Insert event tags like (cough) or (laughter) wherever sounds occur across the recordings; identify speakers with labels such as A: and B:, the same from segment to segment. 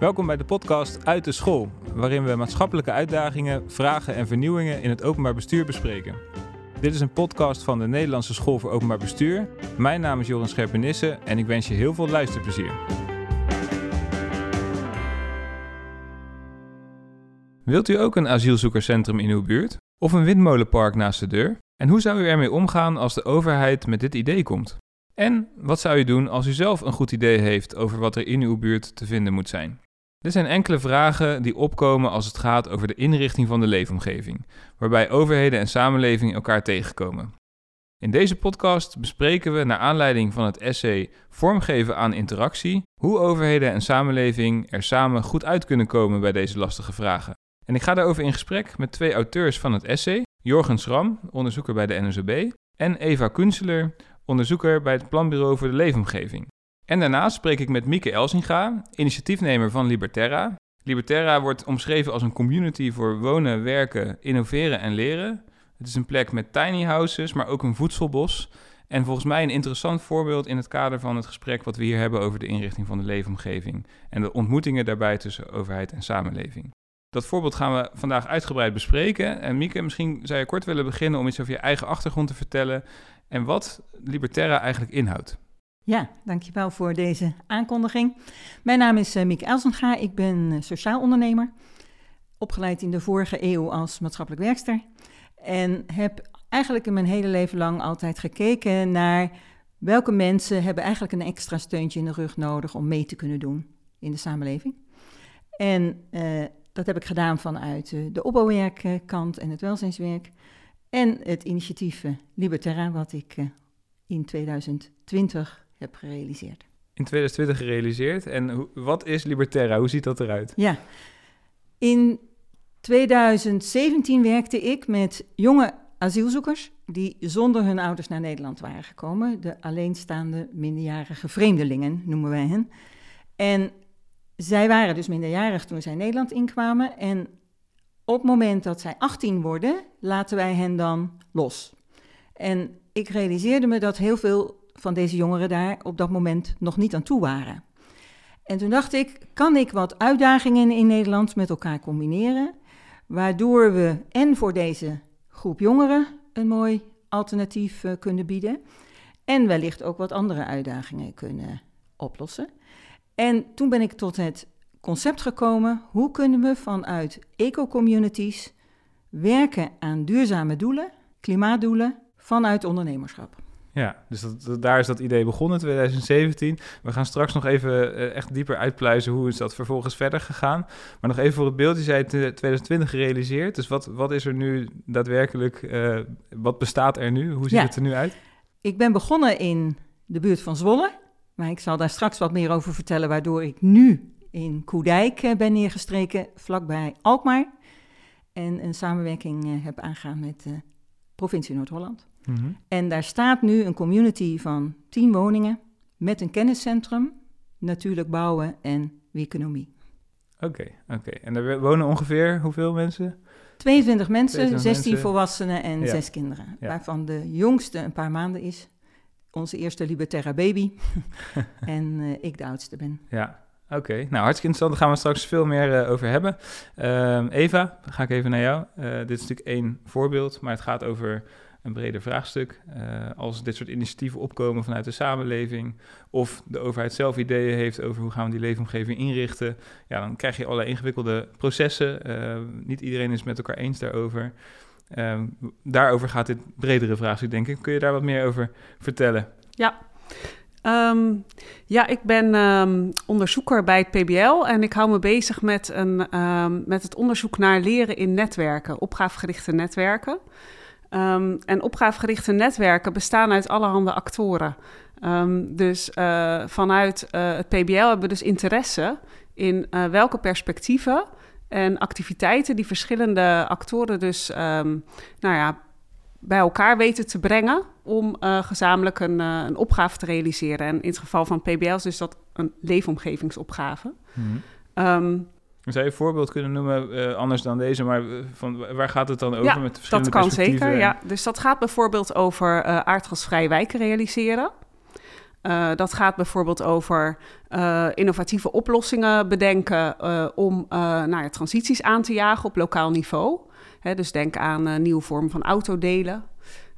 A: Welkom bij de podcast Uit de School, waarin we maatschappelijke uitdagingen, vragen en vernieuwingen in het openbaar bestuur bespreken. Dit is een podcast van de Nederlandse School voor Openbaar Bestuur. Mijn naam is Joran Scherpenisse en ik wens je heel veel luisterplezier. Wilt u ook een asielzoekerscentrum in uw buurt? Of een windmolenpark naast de deur? En hoe zou u ermee omgaan als de overheid met dit idee komt? En wat zou u doen als u zelf een goed idee heeft over wat er in uw buurt te vinden moet zijn? Dit zijn enkele vragen die opkomen als het gaat over de inrichting van de leefomgeving, waarbij overheden en samenleving elkaar tegenkomen. In deze podcast bespreken we naar aanleiding van het essay Vormgeven aan interactie hoe overheden en samenleving er samen goed uit kunnen komen bij deze lastige vragen. En ik ga daarover in gesprek met twee auteurs van het essay, Jorgen Schram, onderzoeker bij de NSOB, en Eva Kunseler, onderzoeker bij het Planbureau voor de Leefomgeving. En daarnaast spreek ik met Mieke Elsinga, initiatiefnemer van Liberterra. Liberterra wordt omschreven als een community voor wonen, werken, innoveren en leren. Het is een plek met tiny houses, maar ook een voedselbos. En volgens mij een interessant voorbeeld in het kader van het gesprek wat we hier hebben over de inrichting van de leefomgeving en de ontmoetingen daarbij tussen overheid en samenleving. Dat voorbeeld gaan we vandaag uitgebreid bespreken. En Mieke, misschien zou je kort willen beginnen om iets over je eigen achtergrond te vertellen en wat Liberterra eigenlijk inhoudt.
B: Ja, dankjewel voor deze aankondiging. Mijn naam is uh, Mieke Elsenga, ik ben uh, sociaal ondernemer, opgeleid in de vorige eeuw als maatschappelijk werkster. En heb eigenlijk in mijn hele leven lang altijd gekeken naar welke mensen hebben eigenlijk een extra steuntje in de rug nodig om mee te kunnen doen in de samenleving. En uh, dat heb ik gedaan vanuit de opbouwwerkkant en het welzijnswerk. En het initiatief Liberterra, wat ik in 2020 heb gerealiseerd.
A: In 2020 gerealiseerd. En wat is Liberterra? Hoe ziet dat eruit?
B: Ja, in 2017 werkte ik met jonge asielzoekers die zonder hun ouders naar Nederland waren gekomen. De alleenstaande minderjarige vreemdelingen noemen wij hen. En zij waren dus minderjarig toen zij Nederland inkwamen. En op het moment dat zij 18 worden, laten wij hen dan los. En ik realiseerde me dat heel veel van deze jongeren daar op dat moment nog niet aan toe waren. En toen dacht ik, kan ik wat uitdagingen in Nederland met elkaar combineren, waardoor we en voor deze groep jongeren een mooi alternatief uh, kunnen bieden en wellicht ook wat andere uitdagingen kunnen oplossen. En toen ben ik tot het concept gekomen, hoe kunnen we vanuit eco-communities werken aan duurzame doelen, klimaatdoelen, vanuit ondernemerschap.
A: Ja, dus dat, daar is dat idee begonnen, 2017. We gaan straks nog even uh, echt dieper uitpluizen hoe is dat vervolgens verder gegaan. Maar nog even voor het beeld, je zei 2020 gerealiseerd. Dus wat, wat is er nu daadwerkelijk, uh, wat bestaat er nu? Hoe ziet ja. het er nu uit?
B: Ik ben begonnen in de buurt van Zwolle. Maar ik zal daar straks wat meer over vertellen, waardoor ik nu in Koedijk uh, ben neergestreken, vlakbij Alkmaar. En een samenwerking heb aangegaan met de provincie Noord-Holland. Mm -hmm. En daar staat nu een community van tien woningen met een kenniscentrum, natuurlijk bouwen en economie.
A: Oké, okay, oké. Okay. En er wonen ongeveer hoeveel mensen?
B: 22 mensen, 22 16 mensen. volwassenen en ja. 6 kinderen. Ja. Waarvan de jongste een paar maanden is. Onze eerste Liberterra baby. (laughs) en uh, ik de oudste ben.
A: Ja, Oké, okay. nou hartstikke interessant. Daar gaan we straks veel meer uh, over hebben. Uh, Eva, dan ga ik even naar jou. Uh, dit is natuurlijk één voorbeeld, maar het gaat over een breder vraagstuk. Uh, als dit soort initiatieven opkomen vanuit de samenleving of de overheid zelf ideeën heeft over hoe gaan we die leefomgeving inrichten, ja, dan krijg je allerlei ingewikkelde processen. Uh, niet iedereen is met elkaar eens daarover. Uh, daarover gaat dit bredere vraagstuk, denk ik. Kun je daar wat meer over vertellen?
C: Ja. Um, ja, ik ben um, onderzoeker bij het PBL en ik hou me bezig met, een, um, met het onderzoek naar leren in netwerken, opgavegerichte netwerken. Um, en opgavegerichte netwerken bestaan uit allerhande actoren. Um, dus uh, vanuit uh, het PBL hebben we dus interesse in uh, welke perspectieven en activiteiten die verschillende actoren dus um, nou ja, bij elkaar weten te brengen om gezamenlijk een, een, opgave te realiseren. En in het geval van PBL is dus dat een leefomgevingsopgave. Mm -hmm.
A: Zou je een voorbeeld kunnen noemen, uh, anders dan deze, maar van waar gaat het dan over
C: ja,
A: met
C: verschillende dat kan zeker, ja. Dus dat gaat bijvoorbeeld over uh, aardgasvrij wijken realiseren. Uh, dat gaat bijvoorbeeld over innovatieve oplossingen bedenken om nou ja, transities aan te jagen op lokaal niveau. Hè, dus denk aan nieuwe vormen van autodelen.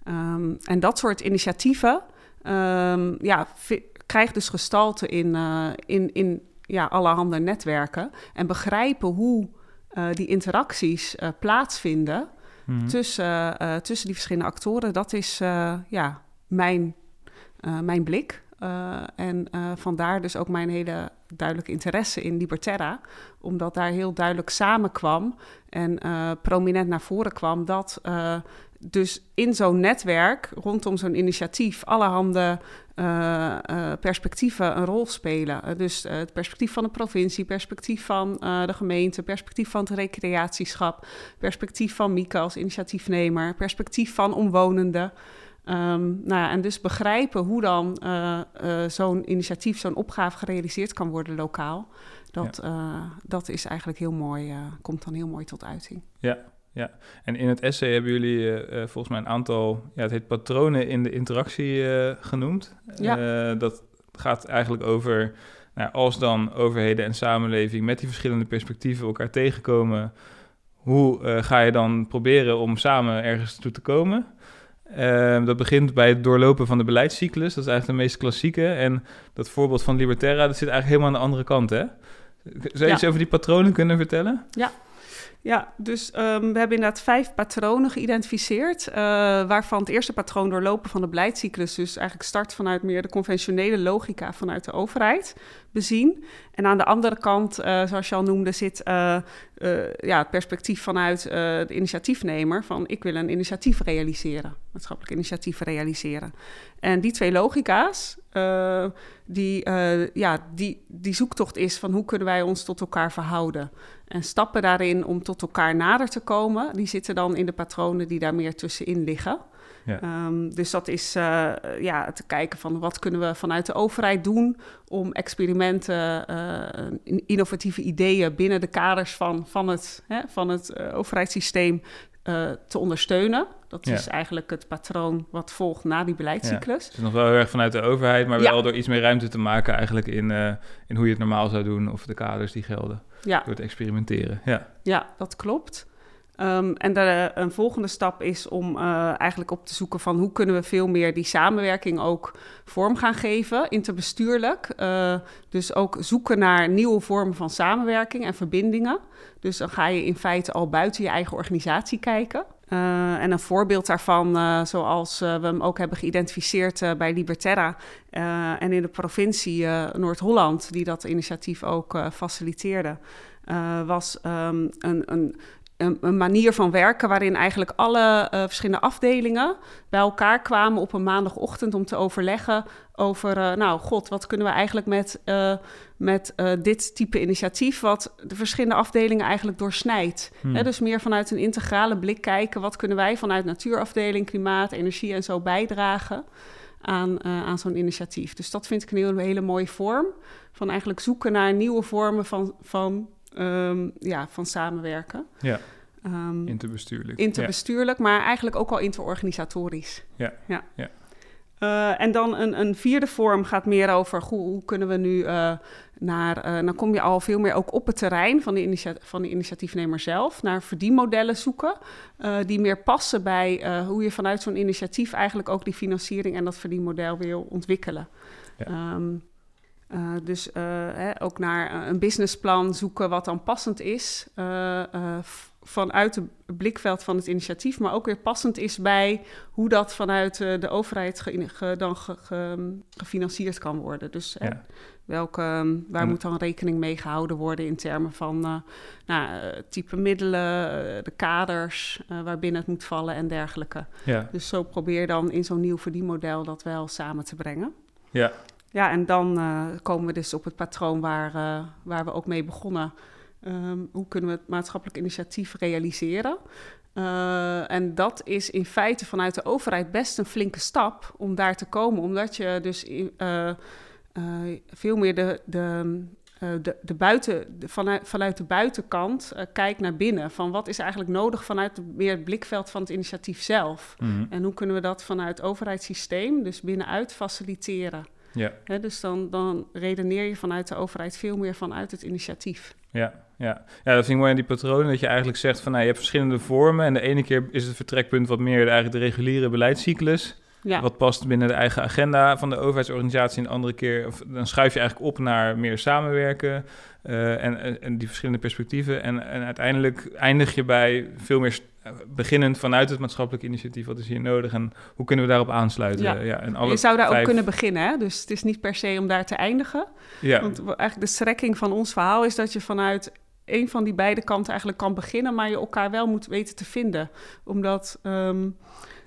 C: Um, en dat soort initiatieven um, ja, krijgt dus gestalte in, in, in ja, allerhande netwerken. En begrijpen hoe die interacties plaatsvinden Mhm. tussen, uh, tussen die verschillende actoren. Dat is ja, mijn, mijn blik. en vandaar dus ook mijn hele duidelijke interesse in Liberterra. Omdat daar heel duidelijk samenkwam en prominent naar voren kwam dat dus in zo'n netwerk, rondom zo'n initiatief, allerhande uh, uh, perspectieven een rol spelen. Uh, dus het perspectief van de provincie, perspectief van de gemeente, perspectief van het recreatieschap, perspectief van Mieke als initiatiefnemer, perspectief van omwonenden. Um, nou ja, en dus begrijpen hoe dan zo'n initiatief, zo'n opgave gerealiseerd kan worden lokaal. Dat, ja. dat is eigenlijk heel mooi, komt dan heel mooi tot uiting.
A: Ja, ja, en in het essay hebben jullie uh, volgens mij een aantal, ja, het heet patronen in de interactie uh, genoemd. Ja. dat gaat eigenlijk over, nou, als dan overheden en samenleving met die verschillende perspectieven elkaar tegenkomen, hoe ga je dan proberen om samen ergens toe te komen? Uh, dat begint bij het doorlopen van de beleidscyclus. Dat is eigenlijk de meest klassieke. En dat voorbeeld van Liberterra, dat zit eigenlijk helemaal aan de andere kant, hè? Zou je iets over die patronen kunnen vertellen?
C: Ja, ja, dus um, we hebben inderdaad vijf patronen geïdentificeerd, uh, waarvan het eerste patroon doorlopen van de beleidscyclus, dus eigenlijk start vanuit meer de conventionele logica vanuit de overheid, bezien. En aan de andere kant, uh, zoals je al noemde, zit uh, ja, het perspectief vanuit de initiatiefnemer van ik wil een initiatief realiseren, maatschappelijk initiatief realiseren. En die twee logica's, die, ja, die, die zoektocht is van hoe kunnen wij ons tot elkaar verhouden. En stappen daarin om tot elkaar nader te komen, die zitten dan in de patronen die daar meer tussenin liggen. Ja. Um, dus dat is uh, ja, te kijken van wat kunnen we vanuit de overheid doen om experimenten, uh, innovatieve ideeën binnen de kaders van, van het, hè, van het uh, overheidssysteem te ondersteunen. Dat is eigenlijk het patroon wat volgt na die beleidscyclus.
A: Ja. Het is nog wel heel erg vanuit de overheid, maar wel door iets meer ruimte te maken eigenlijk in, in hoe je het normaal zou doen of de kaders die gelden. Ja. Door te experimenteren. Ja,
C: ja dat klopt. Um, en de, een volgende stap is om uh, eigenlijk op te zoeken van hoe kunnen we veel meer die samenwerking ook vorm gaan geven, interbestuurlijk. Uh, dus ook zoeken naar nieuwe vormen van samenwerking en verbindingen. Dus dan ga je in feite al buiten je eigen organisatie kijken. Uh, en een voorbeeld daarvan, zoals we hem ook hebben geïdentificeerd bij Liberterra en in de provincie Noord-Holland, die dat initiatief ook faciliteerde, was um, een, een, een, manier van werken waarin eigenlijk alle verschillende afdelingen bij elkaar kwamen op een maandagochtend om te overleggen over, nou god, wat kunnen we eigenlijk met met uh, dit type initiatief, wat de verschillende afdelingen eigenlijk doorsnijdt. Hmm. dus meer vanuit een integrale blik kijken, wat kunnen wij vanuit natuurafdeling, klimaat, energie en zo bijdragen aan, aan zo'n initiatief. Dus dat vind ik een hele, hele mooie vorm van eigenlijk zoeken naar nieuwe vormen van, van, um, ja, van samenwerken.
A: Ja. Um, interbestuurlijk.
C: Interbestuurlijk, ja. maar eigenlijk ook al interorganisatorisch.
A: Ja. ja. ja.
C: Uh, en dan een, een, vierde vorm gaat meer over hoe, hoe kunnen we nu uh, naar, uh, dan kom je al veel meer ook op het terrein van de, van de initiatiefnemer zelf, naar verdienmodellen zoeken, die meer passen bij hoe je vanuit zo'n initiatief eigenlijk ook die financiering en dat verdienmodel wil ontwikkelen. Ja. Um, dus hè, ook naar een businessplan zoeken wat dan passend is vanuit het blikveld van het initiatief, maar ook weer passend is bij hoe dat vanuit de overheid ge, dan ge, ge, gefinancierd kan worden. Dus ja. welke, ehm, waar moet dan rekening mee gehouden worden in termen van nou, eh, type middelen, de kaders waarbinnen het moet vallen en dergelijke. Ja. Dus zo probeer dan in zo'n nieuw verdienmodel dat wel samen te brengen.
A: Ja.
C: Ja, en dan komen we dus op het patroon waar, waar we ook mee begonnen. Um, hoe kunnen we het maatschappelijk initiatief realiseren? Uh, en dat is in feite vanuit de overheid best een flinke stap om daar te komen, omdat je dus veel meer de, de, de, de buiten, de, vanuit, vanuit de buitenkant kijkt naar binnen. Van wat is eigenlijk nodig vanuit het, meer het blikveld van het initiatief zelf? Mm -hmm. En hoe kunnen we dat vanuit overheidssysteem, dus binnenuit, faciliteren?
A: Ja.
C: Dus dan, dan redeneer je vanuit de overheid veel meer vanuit het initiatief.
A: Ja, ja. ja, dat vind ik mooi aan die patronen. Dat je eigenlijk zegt van nou, je hebt verschillende vormen. En de ene keer is het vertrekpunt wat meer de, eigenlijk de reguliere beleidscyclus.
C: Ja,
A: Wat past binnen de eigen agenda van de overheidsorganisatie. En de andere keer, of, dan schuif je eigenlijk op naar meer samenwerken. eh, en, en, die verschillende perspectieven. En, en uiteindelijk eindig je bij veel meer beginnend vanuit het maatschappelijk initiatief. Wat is hier nodig en hoe kunnen we daarop aansluiten?
C: Ja.
A: en alle
C: je zou daar
A: vijf-
C: ook kunnen beginnen. Hè? Dus het is niet per se om daar te eindigen.
A: Ja,
C: Want eigenlijk de strekking van ons verhaal is dat je vanuit een van die beide kanten eigenlijk kan beginnen, maar je elkaar wel moet weten te vinden. Omdat ehm,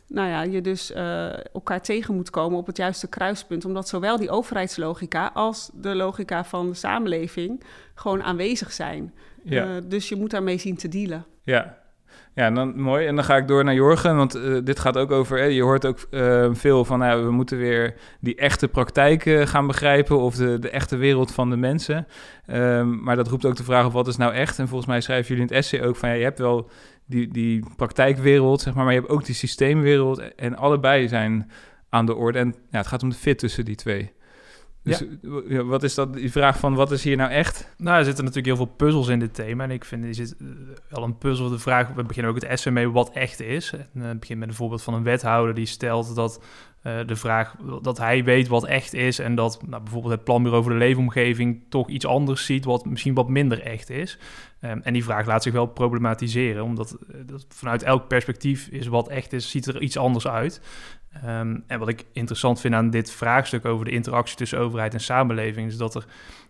C: nou ja, je dus eh, elkaar tegen moet komen op het juiste kruispunt. Omdat zowel die overheidslogica als de logica van de samenleving gewoon aanwezig zijn.
A: ja.
C: Eh, dus je moet daarmee zien te dealen.
A: Ja. Ja, dan mooi. En dan ga ik door naar Jorgen, want eh, dit gaat ook over. Hè, je hoort ook eh, veel van, nou, we moeten weer die echte praktijk eh, gaan begrijpen of de, de echte wereld van de mensen. Ehm, maar dat roept ook de vraag op wat is nou echt. En volgens mij schrijven jullie in het essay ook van, ja, je hebt wel die, die praktijkwereld, zeg maar, maar je hebt ook die systeemwereld. En allebei zijn aan de orde. En ja, het gaat om de fit tussen die twee. Dus ja, wat is dat, die vraag van wat is hier nou echt?
D: Nou, er zitten natuurlijk heel veel puzzels in dit thema. En ik vind, er zit eh, wel een puzzel. De vraag, we beginnen ook het essay mee wat echt is. En, eh, het begint met een voorbeeld van een wethouder die stelt dat eh, de vraag dat hij weet wat echt is. En dat nou, bijvoorbeeld het planbureau voor de leefomgeving toch iets anders ziet, wat misschien wat minder echt is. Ehm, en die vraag laat zich wel problematiseren, omdat eh, dat vanuit elk perspectief is wat echt is, ziet er iets anders uit. Ehm, en wat ik interessant vind aan dit vraagstuk over de interactie tussen overheid en samenleving, is dat er,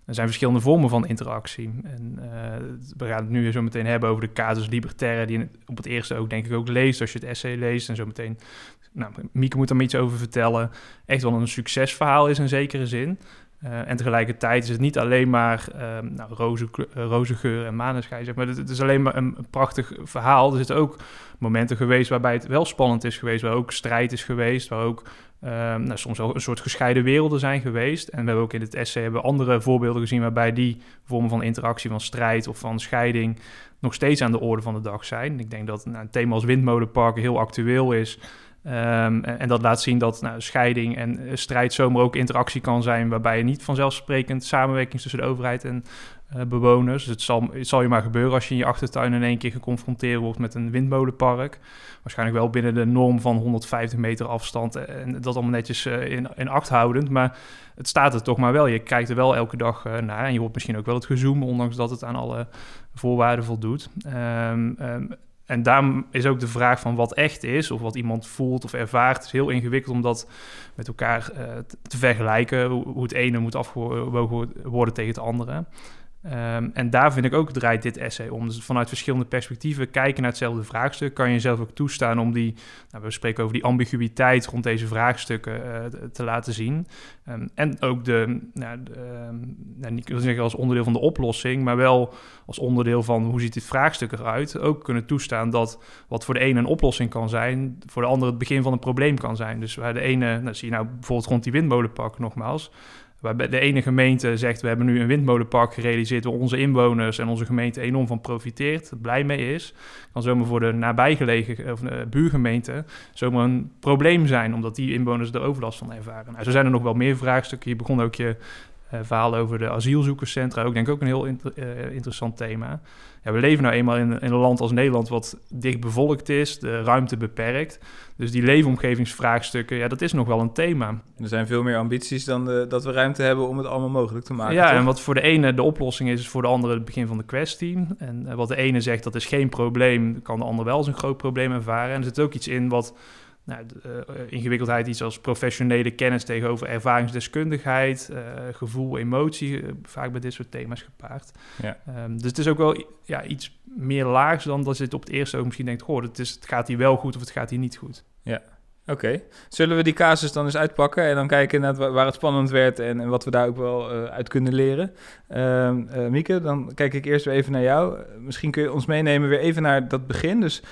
D: er zijn verschillende vormen van interactie. En eh, we gaan het nu zo meteen hebben over de casus libertaire, die op het eerste ook denk ik ook leest als je het essay leest. En zo meteen, nou, Mieke moet er iets over vertellen. Echt wel een succesverhaal is in zekere zin. Uh, en tegelijkertijd is het niet alleen maar um, nou, roze, uh, roze geur en maneschijn, zeg maar. Het, is alleen maar een, prachtig verhaal. Er zitten ook momenten geweest waarbij het wel spannend is geweest, waar ook strijd is geweest, waar ook um, nou, soms wel een soort gescheiden werelden zijn geweest. En we hebben ook in het essay hebben andere voorbeelden gezien waarbij die vormen van interactie, van strijd of van scheiding nog steeds aan de orde van de dag zijn. Ik denk dat nou, een thema als windmolenparken heel actueel is. Um, en, dat laat zien dat nou, scheiding en uh, strijd zomaar ook interactie kan zijn, waarbij je niet vanzelfsprekend samenwerking tussen de overheid en uh, bewoners. Dus het zal, zal je maar gebeuren als je in je achtertuin in één keer geconfronteerd wordt met een windmolenpark. Waarschijnlijk wel binnen de norm van 150 meter afstand en dat allemaal netjes uh, in, in, acht houdend. Maar het staat er toch maar wel. Je kijkt er wel elke dag naar en je hoort misschien ook wel het gezoem, ondanks dat het aan alle voorwaarden voldoet. Um, um, en daarom is ook de vraag van wat echt is, of wat iemand voelt of ervaart, is heel ingewikkeld om dat met elkaar uh, te vergelijken. Hoe, het ene moet afgewogen worden tegen het andere. Um, en daar vind ik ook draait dit essay om. Dus vanuit verschillende perspectieven kijken naar hetzelfde vraagstuk. Kan je jezelf ook toestaan om die, nou, we spreken over die ambiguïteit rond deze vraagstukken uh, te laten zien. Um, en ook de, nou, de um, nou, niet zeggen als onderdeel van de oplossing, maar wel als onderdeel van hoe ziet dit vraagstuk eruit. Ook kunnen toestaan dat wat voor de ene een oplossing kan zijn, voor de andere het begin van een probleem kan zijn. Dus waar de ene, nou, zie je nou bijvoorbeeld rond die windmolenpark nogmaals. Waarbij de ene gemeente zegt, we hebben nu een windmolenpark gerealiseerd... waar onze inwoners en onze gemeente enorm van profiteert, blij mee is. Kan zomaar voor de nabijgelegen of, uh, buurgemeente zomaar een probleem zijn... omdat die inwoners er overlast van ervaren. Nou, zo zijn er nog wel meer vraagstukken. Je begon ook je verhaal over de asielzoekerscentra. Ook denk ik ook een heel inter uh, interessant thema. Ja, we leven nou eenmaal in, in, een land als Nederland wat dicht bevolkt is, de ruimte beperkt. Dus die leefomgevingsvraagstukken, ja, dat is nog wel een thema.
A: Er zijn veel meer ambities dan de, dat we ruimte hebben om het allemaal mogelijk te maken.
D: Ja,
A: toch?
D: en wat voor de ene de oplossing is, is voor de andere het begin van de kwestie. En uh, wat de ene zegt dat is geen probleem, kan de ander wel als een groot probleem ervaren. En er zit ook iets in wat nou, de, uh, ingewikkeldheid iets als professionele kennis tegenover ervaringsdeskundigheid, uh, gevoel, emotie, uh, vaak bij dit soort thema's gepaard.
A: Ja.
D: Um, dus het is ook wel ja, iets meer laags dan dat je het op het eerste ook misschien denkt, goh, het, is, het gaat hier wel goed of het gaat hier niet goed.
A: Ja, oké. Zullen we die casus dan eens uitpakken en dan kijken naar waar het spannend werd en, en wat we daar ook wel uh, uit kunnen leren? Uh, Mieke, dan kijk ik eerst weer even naar jou. misschien kun je ons meenemen weer even naar dat begin. Dus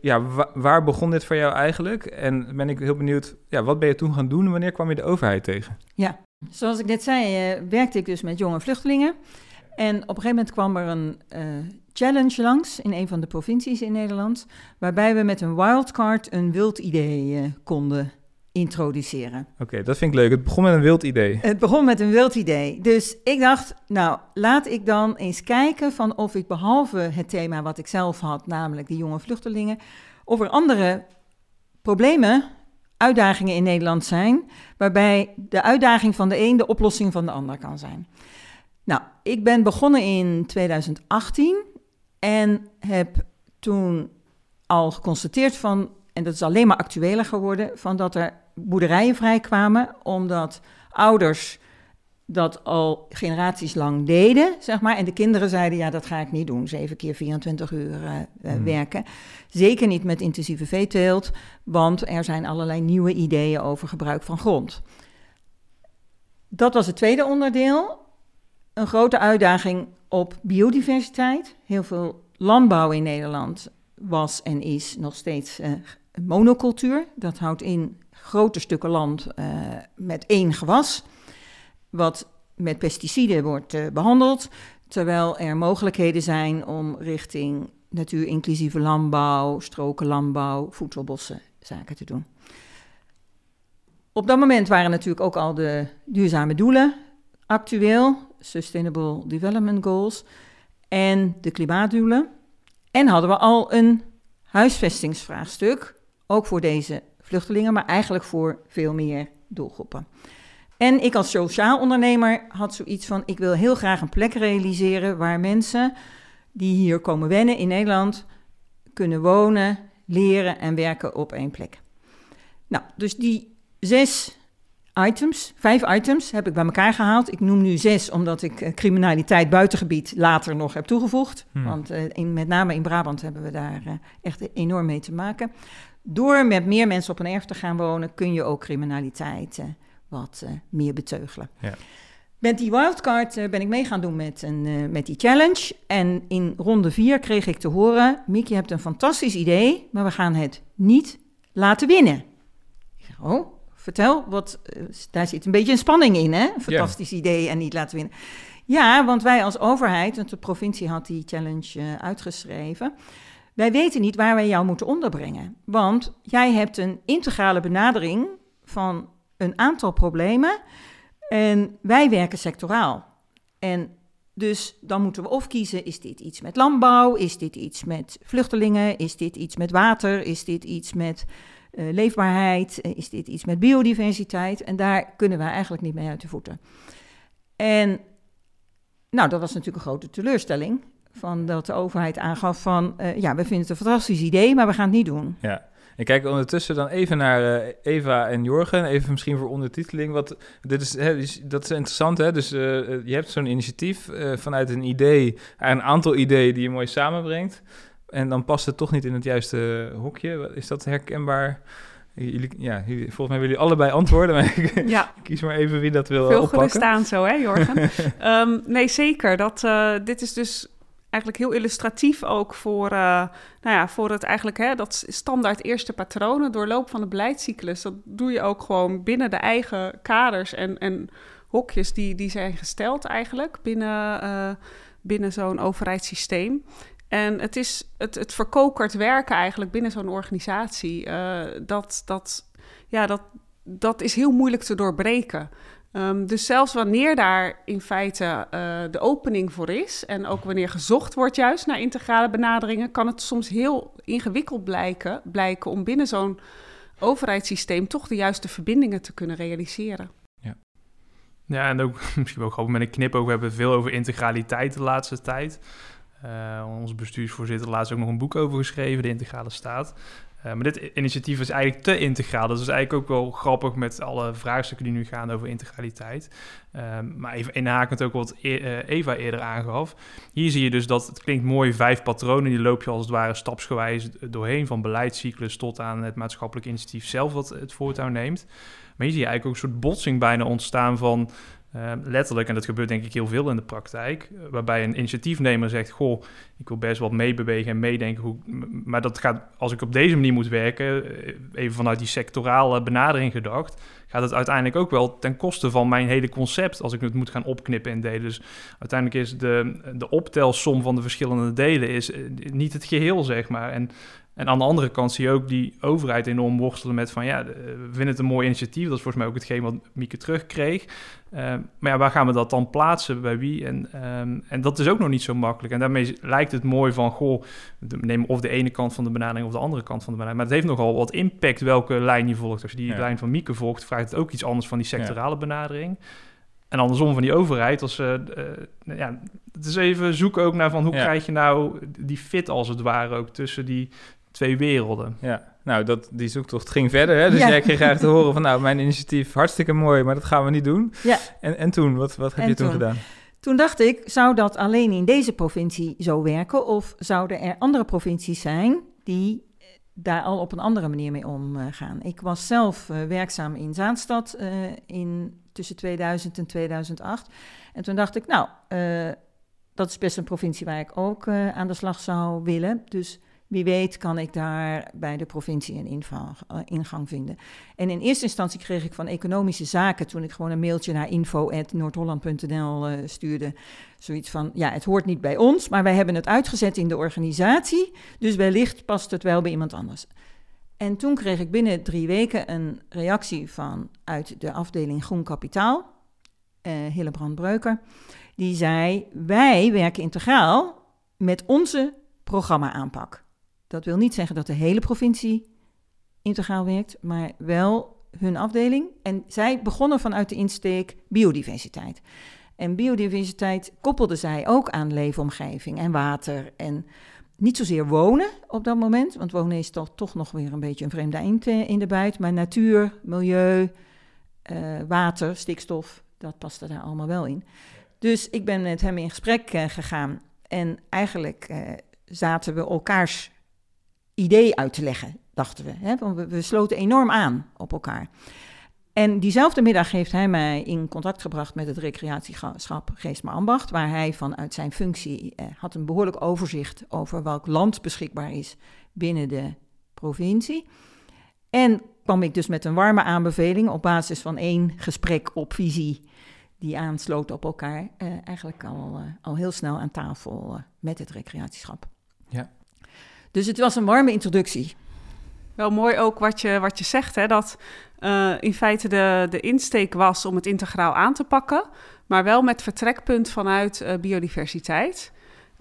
A: ja, wa waar begon dit voor jou eigenlijk? En ben ik heel benieuwd, ja, wat ben je toen gaan doen en wanneer kwam je de overheid tegen?
B: Ja, zoals ik net zei, werkte ik dus met jonge vluchtelingen. En op een gegeven moment kwam er een challenge langs in een van de provincies in Nederland, waarbij we met een wildcard een wild idee uh, konden introduceren.
A: Oké, dat vind ik leuk. Het begon met een wild idee.
B: Het begon met een wild idee. Dus ik dacht, nou, laat ik dan eens kijken van of ik behalve het thema wat ik zelf had, namelijk die jonge vluchtelingen, of er andere problemen, uitdagingen in Nederland zijn, waarbij de uitdaging van de een de oplossing van de ander kan zijn. Nou, ik ben begonnen in 2018 en heb toen al geconstateerd van, en dat is alleen maar actueler geworden, van dat er boerderijen vrijkwamen, omdat ouders dat al generaties lang deden, zeg maar. En de kinderen zeiden, ja, dat ga ik niet doen, zeven keer 24 uur uh, werken. Zeker niet met intensieve veeteelt, want er zijn allerlei nieuwe ideeën over gebruik van grond. Dat was het tweede onderdeel. Een grote uitdaging op biodiversiteit. Heel veel landbouw in Nederland was en is nog steeds uh, monocultuur. Dat houdt in grote stukken land uh, met één gewas, wat met pesticiden wordt uh, behandeld, terwijl er mogelijkheden zijn om richting natuurinclusieve landbouw, strokenlandbouw, voedselbossen zaken te doen. Op dat moment waren natuurlijk ook al de duurzame doelen actueel, Sustainable Development Goals, en de klimaatdoelen. En hadden we al een huisvestingsvraagstuk, ook voor deze vluchtelingen, maar eigenlijk voor veel meer doelgroepen. En ik als sociaal ondernemer had zoiets van: ik wil heel graag een plek realiseren waar mensen die hier komen wennen in Nederland kunnen wonen, leren en werken op één plek. Nou, dus die zes items, vijf items heb ik bij elkaar gehaald. Ik noem nu zes omdat ik eh, criminaliteit buitengebied later nog heb toegevoegd. Hmm. Want uh, in, met name in Brabant hebben we daar uh, echt enorm mee te maken. Door met meer mensen op een erf te gaan wonen, kun je ook criminaliteit wat meer beteugelen. Ja. Met die wildcard ben ik mee gaan doen met, een, met die challenge. En in ronde vier kreeg ik te horen: Miek, je hebt een fantastisch idee, maar we gaan het niet laten winnen. Ik zeg, oh, vertel, wat, daar zit een beetje een spanning in, hè? Fantastisch idee en niet laten winnen. Ja, want wij als overheid, want de provincie had die challenge uitgeschreven, wij weten niet waar wij jou moeten onderbrengen. Want jij hebt een integrale benadering van een aantal problemen en wij werken sectoraal. En dus dan moeten we of kiezen, is dit iets met landbouw, is dit iets met vluchtelingen, is dit iets met water, is dit iets met uh, leefbaarheid, is dit iets met biodiversiteit. En daar kunnen we eigenlijk niet mee uit de voeten. En nou, dat was natuurlijk een grote teleurstelling van dat de overheid aangaf van... Uh, ja, we vinden het een fantastisch idee, maar we gaan het niet doen.
A: Ja. Ik kijk ondertussen dan even naar Eva en Jorgen. Even misschien voor ondertiteling. Wat, dit is, hè, dat is interessant, hè? Dus je hebt zo'n initiatief vanuit een idee... een aantal ideeën die je mooi samenbrengt. En dan past het toch niet in het juiste hokje. Is dat herkenbaar? Jullie, ja, volgens mij willen jullie allebei antwoorden, maar ik
C: ja. (laughs)
A: kies maar even wie dat wil
C: Veel
A: oppakken.
C: Veel staan zo, hè, Jorgen? um, (laughs) nee, zeker. Dat, uh, dit is dus eigenlijk heel illustratief ook voor, uh, nou ja, voor het eigenlijk, hè, dat standaard eerste patronen doorloop van de beleidscyclus. Dat doe je ook gewoon binnen de eigen kaders en, en hokjes die, die zijn gesteld eigenlijk binnen, uh, binnen zo'n overheidssysteem. En het is het, het verkokerd werken eigenlijk binnen zo'n organisatie. Uh, dat, dat, ja, dat, dat is heel moeilijk te doorbreken. Um, dus zelfs wanneer daar in feite uh, de opening voor is en ook wanneer gezocht wordt juist naar integrale benaderingen, kan het soms heel ingewikkeld blijken, blijken om binnen zo'n overheidssysteem toch de juiste verbindingen te kunnen realiseren.
D: Ja, ja en ook (laughs) misschien ook met een knipoog, we hebben veel over integraliteit de laatste tijd. Uh, onze bestuursvoorzitter laatst ook nog een boek over geschreven, De Integrale Staat. Uh, maar dit initiatief is eigenlijk te integraal. Dat is eigenlijk ook wel grappig met alle vraagstukken die nu gaan over integraliteit. Uh, maar even inhakend ook wat e Eva eerder aangaf. Hier zie je dus dat het klinkt mooi, vijf patronen. Die loop je als het ware stapsgewijs doorheen. Van beleidscyclus tot aan het maatschappelijk initiatief zelf wat het voortouw neemt. Maar hier zie je eigenlijk ook een soort botsing bijna ontstaan van... Uh, letterlijk, en dat gebeurt denk ik heel veel in de praktijk, waarbij een initiatiefnemer zegt: Goh, ik wil best wat meebewegen en meedenken. Hoe, maar dat gaat, als ik op deze manier moet werken, even vanuit die sectorale benadering gedacht, gaat het uiteindelijk ook wel ten koste van mijn hele concept als ik het moet gaan opknippen in delen. Dus uiteindelijk is de, de optelsom van de verschillende delen is niet het geheel, zeg maar. En En aan de andere kant zie je ook die overheid enorm worstelen met van ja, we vinden het een mooi initiatief. Dat is volgens mij ook hetgeen wat Mieke terugkreeg. Uh, maar ja, waar gaan we dat dan plaatsen? Bij wie? En, um, en dat is ook nog niet zo makkelijk. En daarmee lijkt het mooi van, goh, neem of de ene kant van de benadering of de andere kant van de benadering. Maar het heeft nogal wat impact welke lijn je volgt. Als je die ja. lijn van Mieke volgt, vraagt het ook iets anders van die sectorale ja. benadering. En andersom van die overheid, als uh, uh, ja, het is even zoeken ook naar van hoe ja. krijg je nou die fit als het ware ook tussen die twee werelden.
A: Ja, nou, dat, die zoektocht ging verder. Hè? Dus ja. jij kreeg eigenlijk te horen van, nou, mijn initiatief hartstikke mooi, maar dat gaan we niet doen. Ja. En, en toen, wat, wat heb en je toen, toen gedaan?
B: Toen dacht ik, zou dat alleen in deze provincie zo werken? Of zouden er andere provincies zijn die daar al op een andere manier mee omgaan? Ik was zelf uh, werkzaam in Zaanstad uh, in, tussen 2000 en 2008. En toen dacht ik, nou, uh, dat is best een provincie waar ik ook aan de slag zou willen. Dus wie weet kan ik daar bij de provincie een uh, ingang vinden. En in eerste instantie kreeg ik van Economische Zaken, toen ik gewoon een mailtje naar info.noordholland.nl uh, stuurde, zoiets van, ja, het hoort niet bij ons, maar wij hebben het uitgezet in de organisatie, dus wellicht past het wel bij iemand anders. En toen kreeg ik binnen drie weken een reactie van uit de afdeling Groen Kapitaal, uh, Hillebrand Breuker, die zei, wij werken integraal met onze programma-aanpak. Dat wil niet zeggen dat de hele provincie integraal werkt, maar wel hun afdeling. En zij begonnen vanuit de insteek biodiversiteit. En biodiversiteit koppelde zij ook aan leefomgeving en water en niet zozeer wonen op dat moment, want wonen is toch, toch nog weer een beetje een vreemde eind in de buit, maar natuur, milieu, uh, water, stikstof, dat paste daar allemaal wel in. Dus ik ben met hem in gesprek uh, gegaan en eigenlijk zaten we elkaars idee uit te leggen, dachten we. Hè? Want we, sloten enorm aan op elkaar. En diezelfde middag heeft hij mij in contact gebracht met het recreatieschap Geestma Ambacht, waar hij vanuit zijn functie eh, had een behoorlijk overzicht over welk land beschikbaar is binnen de provincie. En kwam ik dus met een warme aanbeveling op basis van één gesprek op visie die aansloot op elkaar, eh, eigenlijk al, uh, al heel snel aan tafel uh, met het recreatieschap.
A: Ja.
B: Dus het was een warme introductie.
C: Wel mooi ook wat je, wat je zegt, hè, dat uh, in feite de, de insteek was om het integraal aan te pakken, maar wel met vertrekpunt vanuit uh, biodiversiteit.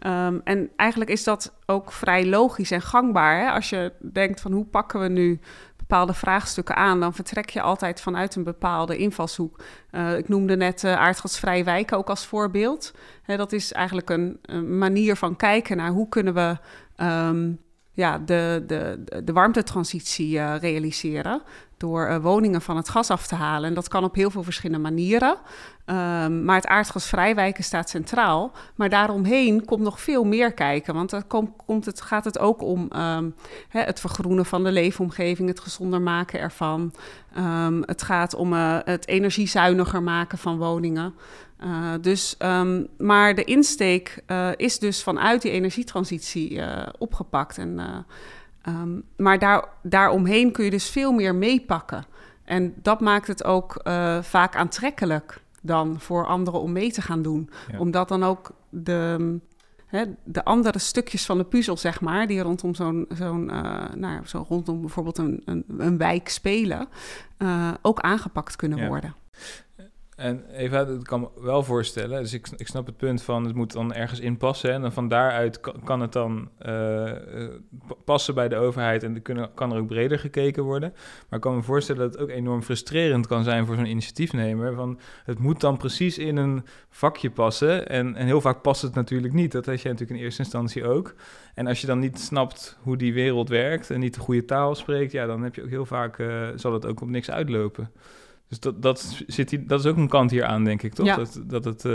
C: Um, en eigenlijk is dat ook vrij logisch en gangbaar. Hè? Als je denkt van hoe pakken we nu bepaalde vraagstukken aan, dan vertrek je altijd vanuit een bepaalde invalshoek. Uh, ik noemde net aardgasvrij wijken ook als voorbeeld. Hè, dat is eigenlijk een, manier van kijken naar hoe kunnen we um, ja, de, de, de warmtetransitie uh, realiseren door uh, woningen van het gas af te halen. En dat kan op heel veel verschillende manieren. Um, maar het aardgasvrijwijken staat centraal. Maar daaromheen komt nog veel meer kijken. Want dan komt, komt het, gaat het ook om um, hè, het vergroenen van de leefomgeving, het gezonder maken ervan. Het gaat om uh, het energiezuiniger maken van woningen. Uh, dus, um, maar de insteek uh, is dus vanuit die energietransitie uh, opgepakt. En, um, maar daar, daaromheen kun je dus veel meer meepakken. En dat maakt het ook vaak aantrekkelijk dan voor anderen om mee te gaan doen. Ja. Omdat dan ook de, hè, de andere stukjes van de puzzel, zeg maar, die rondom zo'n, zo'n nou, zo rondom bijvoorbeeld een, een, een wijk spelen, ook aangepakt kunnen ja. worden.
A: En Eva, dat kan me wel voorstellen. Dus ik, ik snap het punt van het moet dan ergens inpassen. En dan van daaruit kan, het dan uh, passen bij de overheid en kunnen, kan er ook breder gekeken worden. Maar ik kan me voorstellen dat het ook enorm frustrerend kan zijn voor zo'n initiatiefnemer. Van het moet dan precies in een vakje passen. En, en heel vaak past het natuurlijk niet. Dat had je natuurlijk in eerste instantie ook. En als je dan niet snapt hoe die wereld werkt en niet de goede taal spreekt, ja, dan heb je ook heel vaak uh, zal het ook op niks uitlopen. Dus dat, dat, zit hier, dat is ook een kant hier aan, denk ik, toch? Ja. Dat, dat het uh,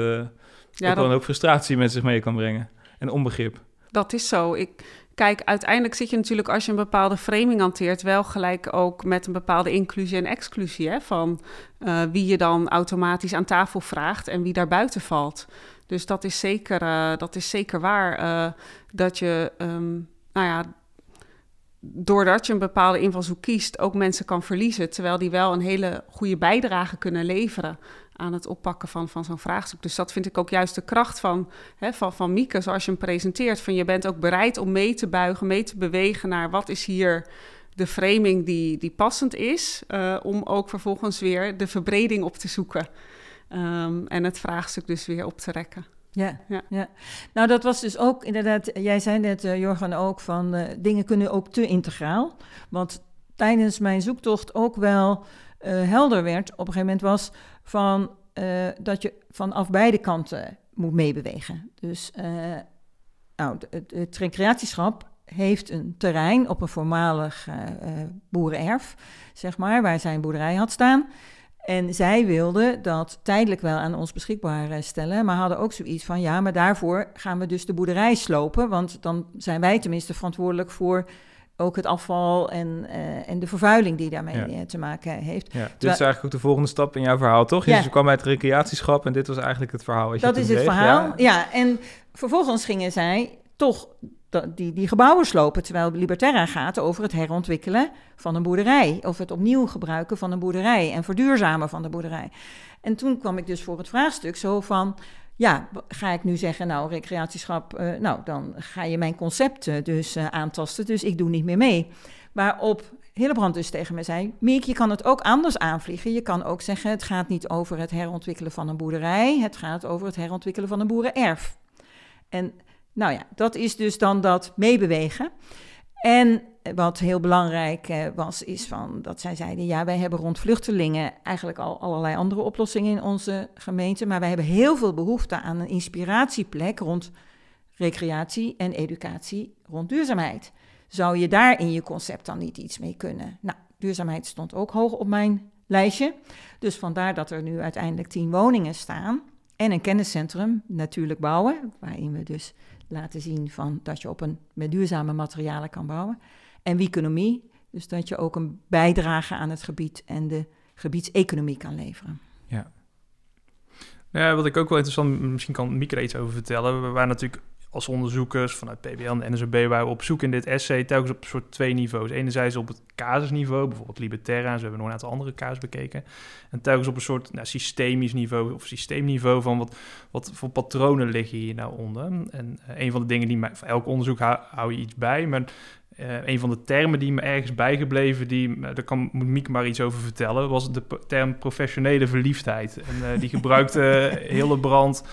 A: ja, ook wel een hoop frustratie met zich mee kan brengen. En onbegrip.
C: Dat is zo. Ik, kijk, uiteindelijk zit je natuurlijk als je een bepaalde framing hanteert... wel gelijk ook met een bepaalde inclusie en exclusie... Hè, van uh, wie je dan automatisch aan tafel vraagt en wie daar buiten valt. Dus dat is zeker, uh, dat is zeker waar. dat je, um, nou ja doordat je een bepaalde invalshoek kiest, ook mensen kan verliezen. Terwijl die wel een hele goede bijdrage kunnen leveren aan het oppakken van, van zo'n vraagstuk. Dus dat vind ik ook juist de kracht van, hè, van, van Mieke, zoals je hem presenteert. Van je bent ook bereid om mee te buigen, mee te bewegen naar wat is hier de framing die, die passend is, uh, om ook vervolgens weer de verbreding op te zoeken. Um, en het vraagstuk dus weer op te rekken.
B: Ja, ja, ja. Nou, dat was dus ook inderdaad, jij zei net, uh, Jorgen, ook van uh, dingen kunnen ook te integraal. Want tijdens mijn zoektocht ook wel uh, helder werd, op een gegeven moment was van dat je vanaf beide kanten moet meebewegen. Dus nou, het, het recreatieschap heeft een terrein op een voormalig boerenerf, zeg maar, waar zijn boerderij had staan. En zij wilden dat tijdelijk wel aan ons beschikbaar eh, stellen, maar hadden ook zoiets van: ja, maar daarvoor gaan we dus de boerderij slopen, want dan zijn wij tenminste verantwoordelijk voor ook het afval en, uh, en de vervuiling die daarmee ja. Eh, te maken heeft.
A: Ja, dit is eigenlijk ook de volgende stap in jouw verhaal, toch? Ja. Je kwam uit het recreatieschap en dit was eigenlijk het verhaal. Als je
B: dat is het verhaal, ja. ja. En vervolgens gingen zij toch die, die gebouwen slopen, terwijl Liberterra gaat over het herontwikkelen van een boerderij. Of het opnieuw gebruiken van een boerderij en verduurzamen van de boerderij. En toen kwam ik dus voor het vraagstuk zo van, ja, ga ik nu zeggen, nou, recreatieschap, uh, nou, dan ga je mijn concepten dus uh, aantasten, dus ik doe niet meer mee. Waarop Hillebrand dus tegen me zei, Miek, je kan het ook anders aanvliegen. Je kan ook zeggen, het gaat niet over het herontwikkelen van een boerderij, het gaat over het herontwikkelen van een boerenerf. En nou ja, dat is dus dan dat meebewegen. En wat heel belangrijk eh, was, is van dat zij zeiden: ja, wij hebben rond vluchtelingen eigenlijk al allerlei andere oplossingen in onze gemeente, maar wij hebben heel veel behoefte aan een inspiratieplek rond recreatie en educatie rond duurzaamheid. Zou je daar in je concept dan niet iets mee kunnen? Nou, duurzaamheid stond ook hoog op mijn lijstje. Dus vandaar dat er nu uiteindelijk tien woningen staan en een kenniscentrum, natuurlijk bouwen, waarin we dus laten zien van dat je op een, met duurzame materialen kan bouwen. En economie, dus dat je ook een bijdrage aan het gebied en de gebiedseconomie kan leveren.
D: Ja. Nou wat ik ook wel interessant, misschien kan Mieke iets over vertellen. We waren natuurlijk als onderzoekers vanuit PBL en de NSB waren we op zoek in dit essay telkens op een soort twee niveaus. Enerzijds op het casusniveau, bijvoorbeeld Liberterra, we hebben nog een aantal andere casus bekeken. En telkens op een soort nou, systemisch niveau of systeemniveau van wat, wat voor patronen liggen hier nou onder. En uh, een van de dingen die mij, voor elk onderzoek hou, hou je iets bij, maar uh, een van de termen die me ergens bijgebleven, die, uh, daar kan, moet Mieke maar iets over vertellen, was de term professionele verliefdheid. En uh, die gebruikte (laughs) Hillebrand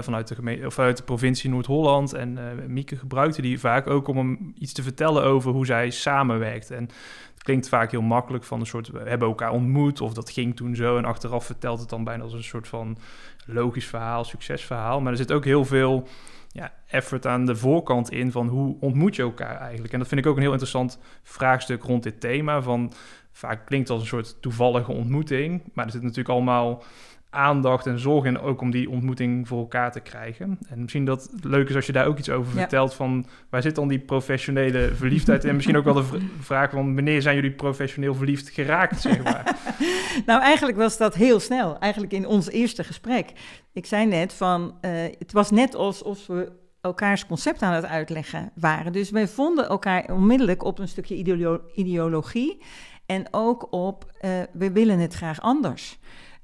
D: vanuit, de gemeente, of uit de provincie Noord-Holland. En Mieke gebruikte die vaak ook om hem iets te vertellen over hoe zij samenwerkt. En het klinkt vaak heel makkelijk van een soort, we hebben elkaar ontmoet of dat ging toen zo. En achteraf vertelt het dan bijna als een soort van logisch verhaal, succesverhaal. Maar er zit ook heel veel ja, effort aan de voorkant in van hoe ontmoet je elkaar eigenlijk. En dat vind ik ook een heel interessant vraagstuk rond dit thema. Van vaak klinkt als een soort toevallige ontmoeting, maar er zit natuurlijk allemaal aandacht en zorg in ook om die ontmoeting voor elkaar te krijgen. En misschien dat het leuk is als je daar ook iets over vertelt van waar zit dan die professionele verliefdheid en misschien ook wel de vraag van wanneer zijn jullie professioneel verliefd geraakt, zeg maar. (laughs)
B: nou, eigenlijk was dat heel snel, eigenlijk in ons eerste gesprek. Ik zei net van, uh, het was net alsof we elkaars concept aan het uitleggen waren. Dus wij vonden elkaar onmiddellijk op een stukje ideolo ideologie en ook op, uh, we willen het graag anders.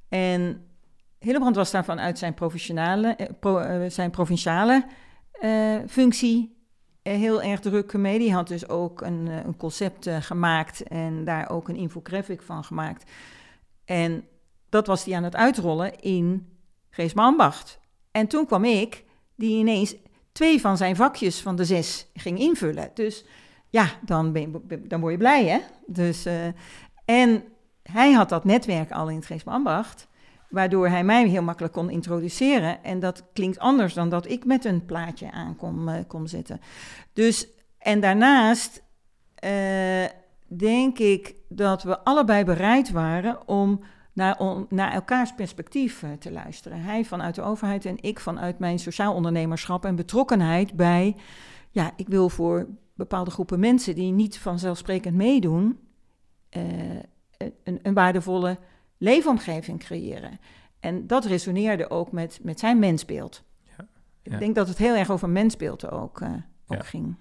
B: En Hillebrand was daar vanuit zijn, professionale, eh, eh, zijn provinciale eh, functie heel erg druk mee. Die had dus ook een, een concept gemaakt en daar ook een infographic van gemaakt. En dat was hij aan het uitrollen in Geesmambacht. En toen kwam ik, die ineens twee van zijn vakjes van de zes ging invullen. Dus ja, dan, ben je, dan word je blij, hè? Dus, en hij had dat netwerk al in het waardoor hij mij heel makkelijk kon introduceren. En dat klinkt anders dan dat ik met een plaatje aan kom, uh, kom zitten. Dus, en daarnaast uh, denk ik dat we allebei bereid waren om naar, naar elkaars perspectief uh, te luisteren. Hij vanuit de overheid en ik vanuit mijn sociaal ondernemerschap en betrokkenheid bij, ja, ik wil voor bepaalde groepen mensen die niet vanzelfsprekend meedoen, een, een waardevolle leefomgeving creëren. En dat resoneerde ook met, met zijn mensbeeld. Ja, Ik denk dat het heel erg over mensbeeld ook, uh, ook ja. ging.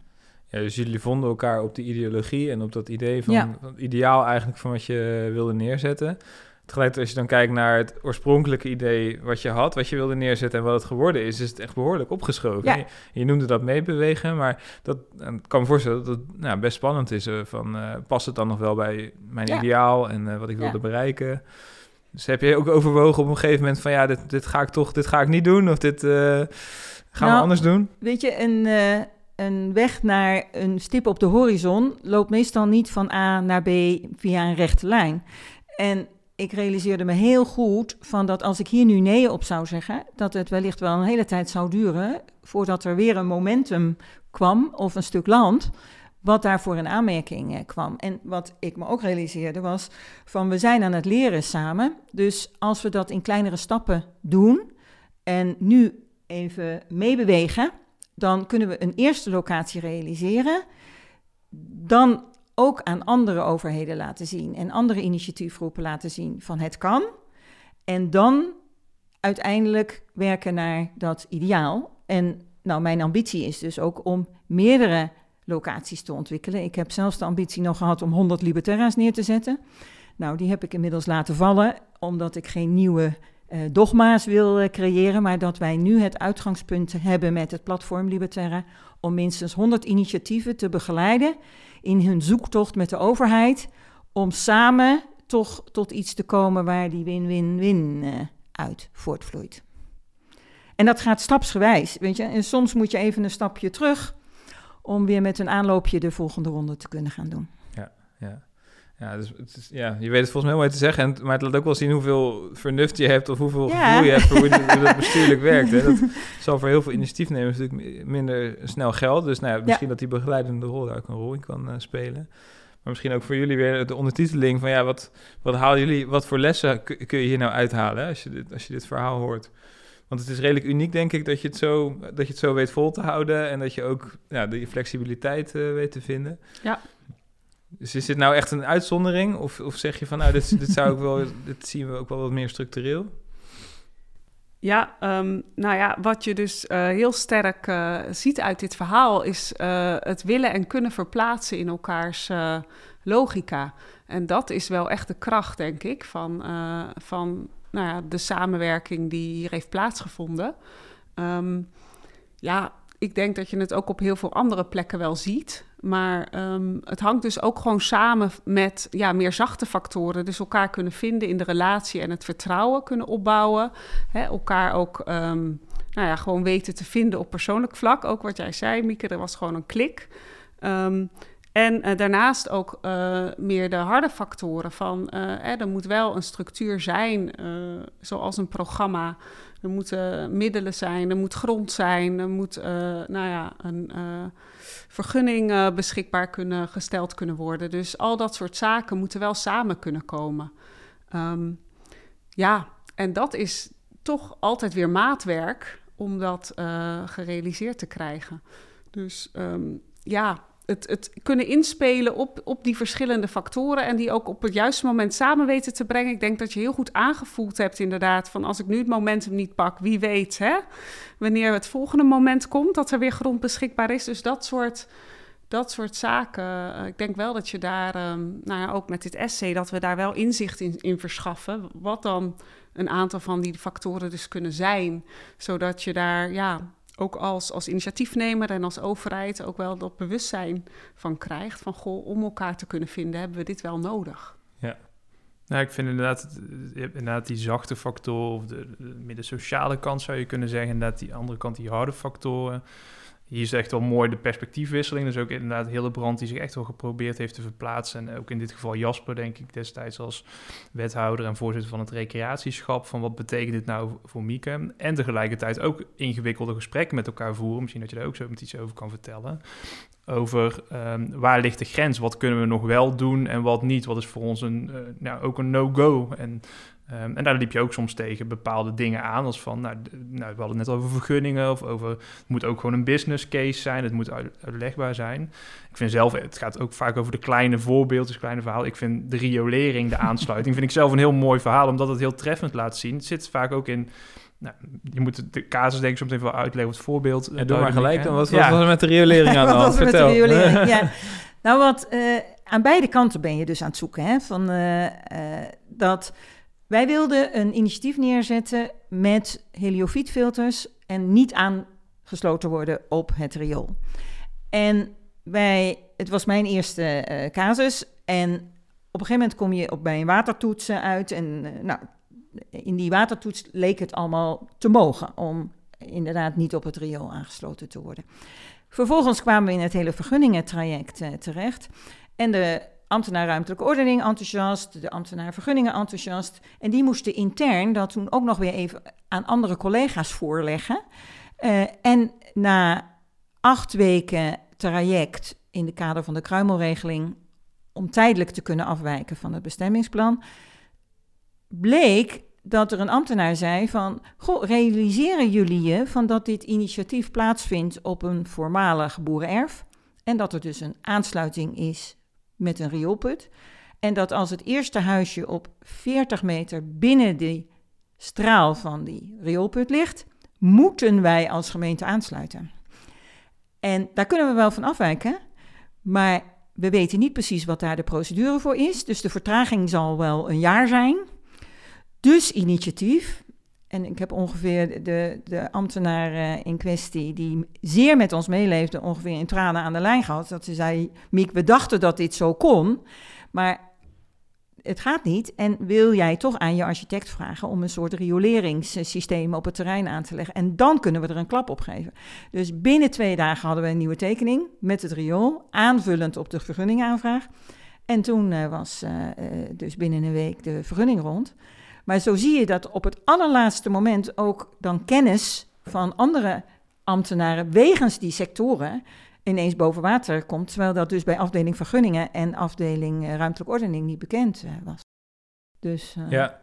A: Ja, dus jullie vonden elkaar op de ideologie en op dat idee van het ideaal eigenlijk van wat je wilde neerzetten. Tegelijk als je dan kijkt naar het oorspronkelijke idee wat je had, wat je wilde neerzetten en wat het geworden is, is het echt behoorlijk opgeschoven.
B: Ja.
A: Je, je noemde dat meebewegen, maar dat ik kan me voorstellen dat het nou, best spannend is. eh, van, eh, past het dan nog wel bij mijn
B: Ja.
A: ideaal en eh, wat ik wilde
B: Ja.
A: bereiken? Dus heb je ook overwogen op een gegeven moment van ja, dit, dit ga ik toch, dit ga ik niet doen of dit gaan we
B: Nou,
A: anders doen?
B: Weet je, een, een weg naar een stip op de horizon loopt meestal niet van A naar B via een rechte lijn. En ik realiseerde me heel goed van dat als ik hier nu nee op zou zeggen, dat het wellicht wel een hele tijd zou duren voordat er weer een momentum kwam of een stuk land wat daarvoor in aanmerking eh, kwam. En wat ik me ook realiseerde was van we zijn aan het leren samen. Dus als we dat in kleinere stappen doen en nu even meebewegen, dan kunnen we een eerste locatie realiseren. Dan ook aan andere overheden laten zien en andere initiatiefgroepen laten zien van het kan. En dan uiteindelijk werken naar dat ideaal. En nou, mijn ambitie is dus ook om meerdere locaties te ontwikkelen. Ik heb zelfs de ambitie nog gehad om 100 Liberterra's neer te zetten. Nou, die heb ik inmiddels laten vallen, omdat ik geen nieuwe eh, dogma's wil eh, creëren, maar dat wij nu het uitgangspunt hebben met het platform Liberterra om minstens 100 initiatieven te begeleiden in hun zoektocht met de overheid, om samen toch tot iets te komen waar die win-win-win eh, uit voortvloeit. En dat gaat stapsgewijs, weet je. En soms moet je even een stapje terug om weer met een aanloopje de volgende ronde te kunnen gaan doen.
A: Ja. Ja, dus het is, ja, je weet het volgens mij mooi te zeggen, en, maar het laat ook wel zien hoeveel vernuft je hebt of hoeveel
B: Ja.
A: gevoel je hebt voor hoe, hoe dat bestuurlijk (laughs) werkt. Hè. Dat zal voor heel veel initiatiefnemers natuurlijk mi- minder snel geld. Dus nou ja, misschien dat die begeleidende rol daar ook een rol in kan eh, spelen. Maar misschien ook voor jullie weer de ondertiteling van ja, wat, wat halen jullie, wat voor lessen kun, je hier nou uithalen hè, als, je dit, als je dit verhaal hoort? Want het is redelijk uniek, denk ik, dat je het zo, dat je het zo weet vol te houden en dat je ook ja, die flexibiliteit eh, weet te vinden.
C: Ja.
A: Dus is dit nou echt een uitzondering? Of, of zeg je van, nou, dit, dit, zou ik wel, (laughs) dit zien we ook wel wat meer structureel?
C: Ja, ehm, nou ja, wat je dus eh, heel sterk eh, ziet uit dit verhaal is eh, het willen en kunnen verplaatsen in elkaars logica. En dat is wel echt de kracht, denk ik, van, van nou ja, de samenwerking die hier heeft plaatsgevonden. Ehm, ja, ik denk dat je het ook op heel veel andere plekken wel ziet. Maar ehm, het hangt dus ook gewoon samen met ja, meer zachte factoren. Dus elkaar kunnen vinden in de relatie en het vertrouwen kunnen opbouwen. Hè, elkaar ook ehm, nou ja, gewoon weten te vinden op persoonlijk vlak. Ook wat jij zei, Mieke, er was gewoon een klik. Ehm, en eh, daarnaast ook eh, meer de harde factoren van... eh, er moet wel een structuur zijn, zoals een programma... Er moeten middelen zijn, er moet grond zijn, er moet uh, nou ja, een uh, vergunning uh, beschikbaar kunnen, gesteld kunnen worden. Dus al dat soort zaken moeten wel samen kunnen komen. Um, ja, en dat is toch altijd weer maatwerk om dat gerealiseerd te krijgen. Dus um, ja, het, het, kunnen inspelen op, op die verschillende factoren en die ook op het juiste moment samen weten te brengen. Ik denk dat je heel goed aangevoeld hebt inderdaad van als ik nu het momentum niet pak, wie weet hè, wanneer het volgende moment komt dat er weer grond beschikbaar is. Dus dat soort, dat soort zaken. Ik denk wel dat je daar, um, nou ja, ook met dit essay, dat we daar wel inzicht in, in verschaffen. Wat dan een aantal van die factoren dus kunnen zijn, zodat je daar ja, ook als, als initiatiefnemer en als overheid ook wel dat bewustzijn van krijgt. Van goh, om elkaar te kunnen vinden, hebben we dit wel nodig.
D: Ja. Nou, ik vind inderdaad, inderdaad die zachte factoren, of de, de, de sociale kant zou je kunnen zeggen. Inderdaad, die andere kant, die harde factoren. Hier is echt wel mooi de perspectiefwisseling. Dus ook inderdaad Hillebrand die zich echt wel geprobeerd heeft te verplaatsen. En ook in dit geval Jasper, denk ik, destijds als wethouder en voorzitter van het recreatieschap. Van wat betekent dit nou voor Mieke? En tegelijkertijd ook ingewikkelde gesprekken met elkaar voeren. Misschien dat je daar ook zo met iets over kan vertellen. Over um, waar ligt de grens? Wat kunnen we nog wel doen en wat niet? Wat is voor ons een, uh, nou, ook een no-go? En Um, en daar liep je ook soms tegen bepaalde dingen aan, als van, nou, nou, we hadden het net over vergunningen of over, het moet ook gewoon een business case zijn, het moet uitlegbaar zijn. Ik vind zelf, het gaat ook vaak over de kleine voorbeeldjes, kleine verhaal. Ik vind de riolering, de aansluiting, (laughs) vind ik zelf een heel mooi verhaal, omdat het heel treffend laat zien. Het zit vaak ook in, nou, je moet de casus denk ik soms even wel uitleggen, het voorbeeld.
A: Ja, doe maar gelijk dan, wat, ja. wat was er met de riolering aan (laughs) de hand?
B: Vertel. Met de riolering? (laughs) ja. Nou, wat, uh, aan beide kanten ben je dus aan het zoeken, hè, van uh, uh, dat wij wilden een initiatief neerzetten met heliofietfilters en niet aangesloten worden op het riool. En wij, het was mijn eerste eh, casus en op een gegeven moment kom je op bij een watertoets eh, uit en eh, nou, in die watertoets leek het allemaal te mogen om inderdaad niet op het riool aangesloten te worden. Vervolgens kwamen we in het hele vergunningentraject uh, terecht. En de ambtenaar ruimtelijke ordening enthousiast, de ambtenaar vergunningen enthousiast. En die moesten intern dat toen ook nog weer even aan andere collega's voorleggen. Uh, en na acht weken traject in de kader van de kruimelregeling, om tijdelijk te kunnen afwijken van het bestemmingsplan, bleek dat er een ambtenaar zei van, goh, realiseren jullie je van dat dit initiatief plaatsvindt op een voormalig boerenerf en dat er dus een aansluiting is met een rioolput en dat als het eerste huisje op 40 meter binnen die straal van die rioolput ligt, moeten wij als gemeente aansluiten. En daar kunnen we wel van afwijken, maar we weten niet precies wat daar de procedure voor is. Dus de vertraging zal wel een jaar zijn. Dus initiatief. En ik heb ongeveer de, de ambtenaar in kwestie, die zeer met ons meeleefde, ongeveer in tranen aan de lijn gehad. Dat ze zei: Miek, we dachten dat dit zo kon, maar het gaat niet. En wil jij toch aan je architect vragen om een soort rioleringssysteem op het terrein aan te leggen? En dan kunnen we er een klap op geven. Dus binnen twee dagen hadden we een nieuwe tekening met het riool, aanvullend op de vergunningaanvraag. En toen uh, was uh, dus binnen een week de vergunning rond. Maar zo zie je dat op het allerlaatste moment ook dan kennis van andere ambtenaren wegens die sectoren ineens boven water komt, terwijl dat dus bij afdeling vergunningen en afdeling uh, ruimtelijke ordening niet bekend uh, was. Dus,
A: uh, ja,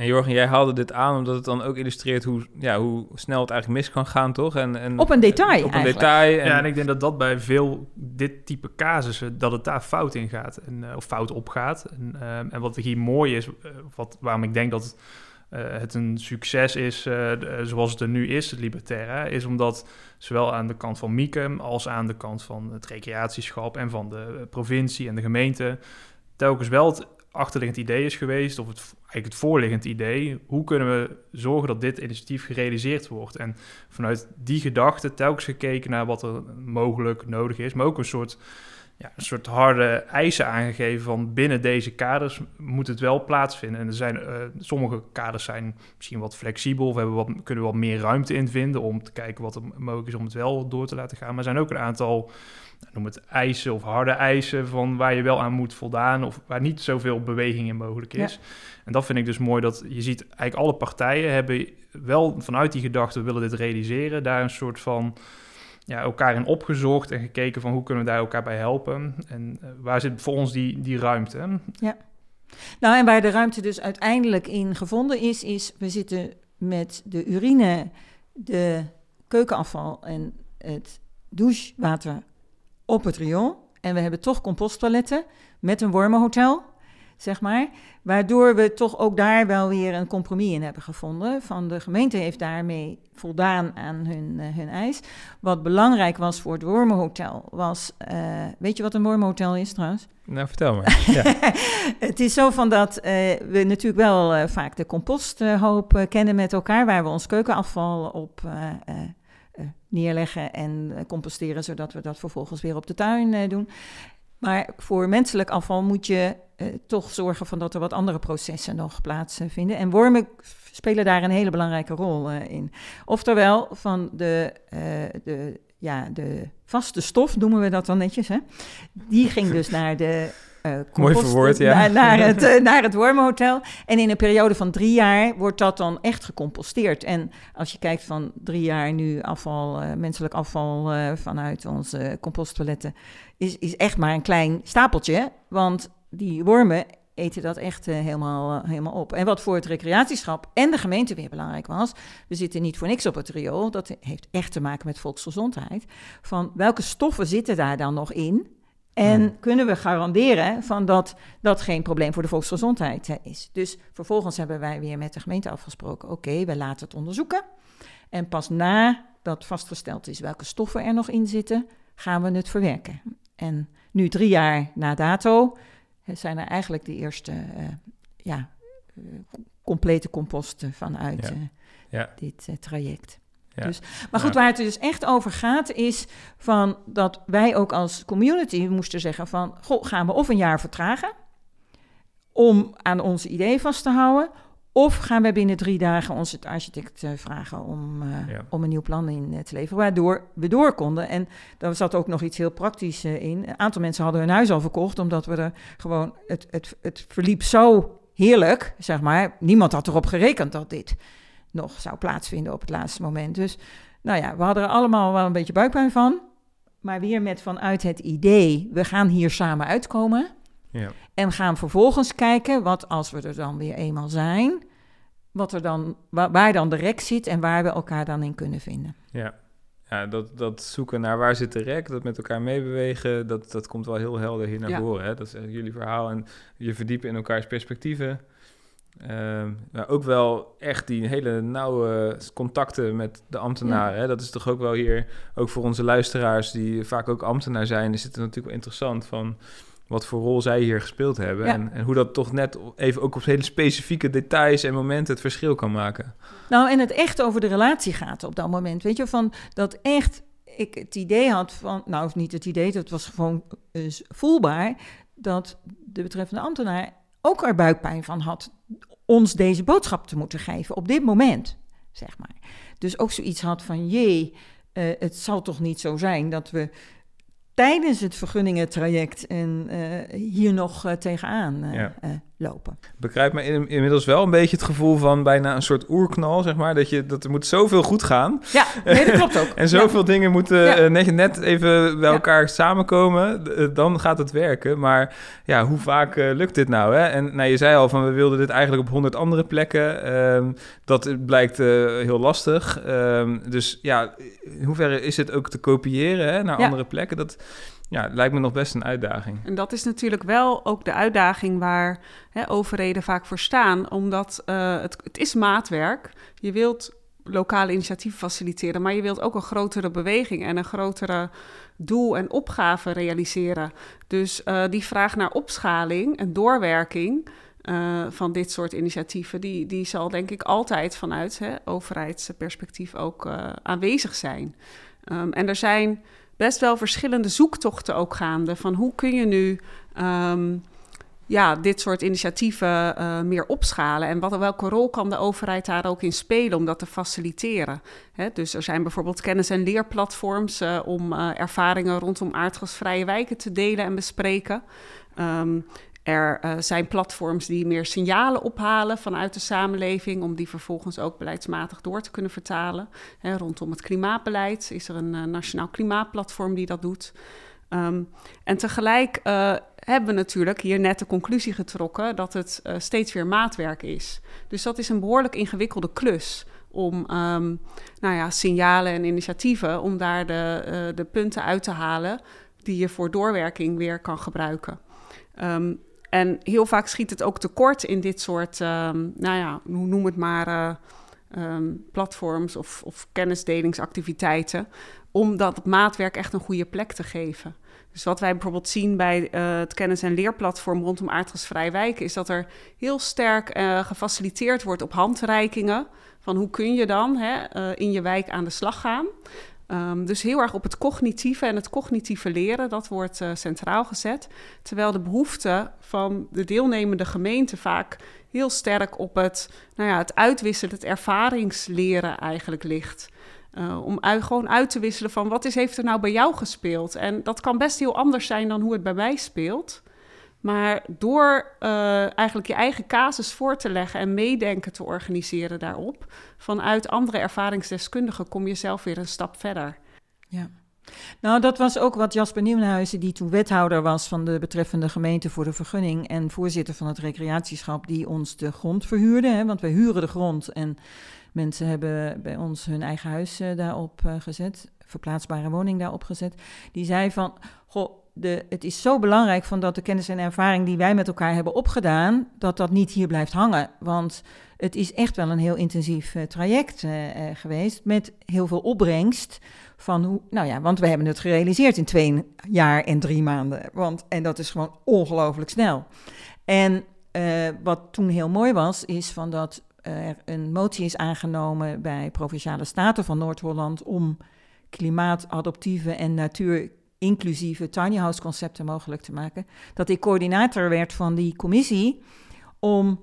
A: en Jorgen, jij haalde dit aan omdat het dan ook illustreert hoe, ja, hoe snel het eigenlijk mis kan gaan, toch? En, en
B: op een detail
A: Op een detail.
D: En... Ja, en ik denk dat dat bij veel dit type casussen, dat het daar fout in gaat. En, of fout op gaat. En, en wat hier mooi is, wat, waarom ik denk dat... Het, uh, het een succes is uh, zoals het er nu is, het Libertaire, is omdat zowel aan de kant van Mieke als aan de kant van het recreatieschap en van de provincie en de gemeente telkens wel het achterliggend idee is geweest, of het, eigenlijk het voorliggend idee, hoe kunnen we zorgen dat dit initiatief gerealiseerd wordt? En vanuit die gedachte telkens gekeken naar wat er mogelijk nodig is, maar ook een soort ja, een soort harde eisen aangegeven van binnen deze kaders moet het wel plaatsvinden. En er zijn, uh, sommige kaders zijn misschien wat flexibel of hebben wat, kunnen wat meer ruimte in vinden om te kijken wat er mogelijk is om het wel door te laten gaan. Maar er zijn ook een aantal, noem het eisen of harde eisen van waar je wel aan moet voldaan of waar niet zoveel beweging in mogelijk is. Ja. En dat vind ik dus mooi dat je ziet eigenlijk alle partijen hebben wel vanuit die gedachte we willen dit realiseren, daar een soort van ja, elkaar in opgezocht en gekeken van hoe kunnen we daar elkaar bij helpen. En uh, waar zit voor ons die, die ruimte?
B: Ja. Nou, en waar de ruimte dus uiteindelijk in gevonden is, is we zitten met de urine, de keukenafval en het douchewater op het riool. En we hebben toch composttoiletten met een wormenhotel zeg maar. Waardoor we toch ook daar wel weer een compromis in hebben gevonden. Van de gemeente heeft daarmee voldaan aan hun, uh, hun eis. Wat belangrijk was voor het Wormenhotel was... Uh, weet je wat een Wormenhotel is trouwens?
A: Nou, vertel maar. (laughs) Ja.
B: het is zo van dat uh, we natuurlijk wel vaak de composthoop kennen met elkaar... waar we ons keukenafval op neerleggen en composteren... zodat we dat vervolgens weer op de tuin doen. Maar voor menselijk afval moet je uh, toch zorgen van dat er wat andere processen nog plaatsvinden. En wormen spelen daar een hele belangrijke rol uh, in. Oftewel, van de, uh, de, ja, de vaste stof, noemen we dat dan netjes, hè? die ging dus (laughs) naar de uh,
A: Mooi verwoord, ja.
B: Naar, naar (laughs) het, uh, naar het wormenhotel. En in een periode van drie jaar wordt dat dan echt gecomposteerd. En als je kijkt van drie jaar nu afval, uh, menselijk afval vanuit onze composttoiletten, is, is echt maar een klein stapeltje. Want die wormen eten dat echt uh, helemaal, uh, helemaal op. En wat voor het recreatieschap en de gemeente weer belangrijk was, we zitten niet voor niks op het riool, dat heeft echt te maken met volksgezondheid, van welke stoffen zitten daar dan nog in? En kunnen we garanderen van dat dat geen probleem voor de volksgezondheid is. Dus vervolgens hebben wij weer met de gemeente afgesproken, oké, okay, we laten het onderzoeken. En pas na dat vastgesteld is welke stoffen er nog in zitten, gaan we het verwerken. En nu drie jaar na dato zijn er eigenlijk de eerste uh, ja, eh, complete composten vanuit
A: Ja.
B: eh,
A: Ja.
B: dit eh, traject.
A: Ja.
B: Dus, maar goed,
A: Ja.
B: waar het dus echt over gaat, is van dat wij ook als community moesten zeggen van, goh, gaan we of een jaar vertragen om aan ons idee vast te houden, of gaan we binnen drie dagen onze architect eh, vragen om, eh,
A: Ja.
B: om een nieuw plan in eh, te leveren, waardoor we door konden. En daar zat ook nog iets heel praktisch in. Een aantal mensen hadden hun huis al verkocht, omdat we er gewoon, het, het, het verliep zo heerlijk, zeg maar. Niemand had erop gerekend dat dit nog zou plaatsvinden op het laatste moment. Dus nou ja, we hadden er allemaal wel een beetje buikpijn van. Maar weer met vanuit het idee, we gaan hier samen uitkomen.
A: Ja.
B: En gaan vervolgens kijken, wat als we er dan weer eenmaal zijn, wat er dan, waar, waar dan de rek zit en waar we elkaar dan in kunnen vinden.
A: Ja, ja dat, dat zoeken naar waar zit de rek, dat met elkaar meebewegen, dat, dat komt wel heel helder hier naar
C: Ja.
A: voren. Hè? Dat is jullie verhaal en je verdiepen in elkaars perspectieven. Ehm, maar ook wel echt die hele nauwe contacten met de ambtenaren. Hè? Dat is toch ook wel hier, ook voor onze luisteraars die vaak ook ambtenaar zijn, is het natuurlijk wel interessant van wat voor rol zij hier gespeeld hebben.
B: Ja.
A: En, en hoe dat toch net even ook op hele specifieke details en momenten het verschil kan maken.
B: Nou, en het echt over de relatie gaat op dat moment. Weet je, van dat echt ik het idee had van, nou, of niet het idee, dat was gewoon eh, voelbaar, dat de betreffende ambtenaar ook er buikpijn van had ons deze boodschap te moeten geven op dit moment, zeg maar. Dus ook zoiets had van, jee, eh, het zal toch niet zo zijn dat we tijdens het vergunningentraject en eh, hier nog eh, tegenaan
A: Ja.
B: Lopen.
A: begrijp me in, inmiddels wel een beetje het gevoel van bijna een soort oerknal, zeg maar. Dat, je, dat er moet zoveel goed gaan.
B: Ja, nee, dat klopt ook. (laughs)
A: En zoveel dingen moeten
B: Ja.
A: eh, net, net even bij
B: Ja.
A: elkaar samenkomen. Eh, dan gaat het werken. Maar ja, hoe vaak eh, lukt dit nou? Hè? En nou, je zei al van we wilden dit eigenlijk op honderd andere plekken. Ehm, dat blijkt heel lastig. Ehm, dus ja, in hoeverre is het ook te kopiëren hè, naar andere plekken? Dat ja, lijkt me nog best een uitdaging.
C: En dat is natuurlijk wel ook de uitdaging waar hè, overheden vaak voor staan, omdat eh, het, het is maatwerk. Je wilt lokale initiatieven faciliteren, maar je wilt ook een grotere beweging en een grotere doel en opgave realiseren. Dus eh, die vraag naar opschaling en doorwerking eh, van dit soort initiatieven, die, die zal denk ik altijd vanuit hè, overheidsperspectief ook aanwezig zijn. Ehm, en er zijn best wel verschillende zoektochten ook gaande. Van hoe kun je nu ehm, ja, dit soort initiatieven eh, meer opschalen? En wat, welke rol kan de overheid daar ook in spelen om dat te faciliteren? Hè, dus er zijn bijvoorbeeld kennis- en leerplatforms eh, om eh, ervaringen rondom aardgasvrije wijken te delen en bespreken. Ehm, er eh, zijn platforms die meer signalen ophalen vanuit de samenleving, om die vervolgens ook beleidsmatig door te kunnen vertalen. Rondom het klimaatbeleid is er een eh, nationaal klimaatplatform die dat doet. Ehm, en tegelijk eh, hebben we natuurlijk hier net de conclusie getrokken dat het steeds weer maatwerk is. Dus dat is een behoorlijk ingewikkelde klus om ehm, nou ja, signalen en initiatieven, om daar de, de punten uit te halen die je voor doorwerking weer kan gebruiken. Ehm, en heel vaak schiet het ook tekort in dit soort, ehm, nou ja, hoe noem het maar, eh, ehm, platforms of, of kennisdelingsactiviteiten, om dat maatwerk echt een goede plek te geven. Dus wat wij bijvoorbeeld zien bij eh, het kennis- en leerplatform rondom aardgasvrij wijken, is dat er heel sterk eh, gefaciliteerd wordt op handreikingen. Van hoe kun je dan hè, in je wijk aan de slag gaan. Um, dus heel erg op het cognitieve en het cognitieve leren, dat wordt uh, centraal gezet. Terwijl de behoefte van de deelnemende gemeente vaak heel sterk op het, nou ja, het uitwisselen, het ervaringsleren eigenlijk ligt. Uh, om gewoon uit te wisselen van wat is, heeft er nou bij jou gespeeld? En dat kan best heel anders zijn dan hoe het bij mij speelt. Maar door uh, eigenlijk je eigen casus voor te leggen en meedenken te organiseren daarop, vanuit andere ervaringsdeskundigen kom je zelf weer een stap verder.
B: Ja. Nou, dat was ook wat Jasper Nieuwenhuizen, die toen wethouder was van de betreffende gemeente voor de vergunning en voorzitter van het recreatieschap, die ons de grond verhuurde. Hè, want wij huren de grond en mensen hebben bij ons hun eigen huis uh, daarop uh, gezet, verplaatsbare woning daarop gezet. Die zei van, goh, de, het is zo belangrijk van dat de kennis en ervaring die wij met elkaar hebben opgedaan, dat dat niet hier blijft hangen. Want het is echt wel een heel intensief uh, traject uh, uh, geweest met heel veel opbrengst. Van hoe, nou ja, want we hebben het gerealiseerd in twee jaar en drie maanden. Want, en dat is gewoon ongelooflijk snel. En eh, wat toen heel mooi was, is van dat er een motie is aangenomen bij Provinciale Staten van Noord-Holland om klimaatadoptieve en natuurinclusieve tiny house concepten mogelijk te maken. Dat ik coördinator werd van die commissie om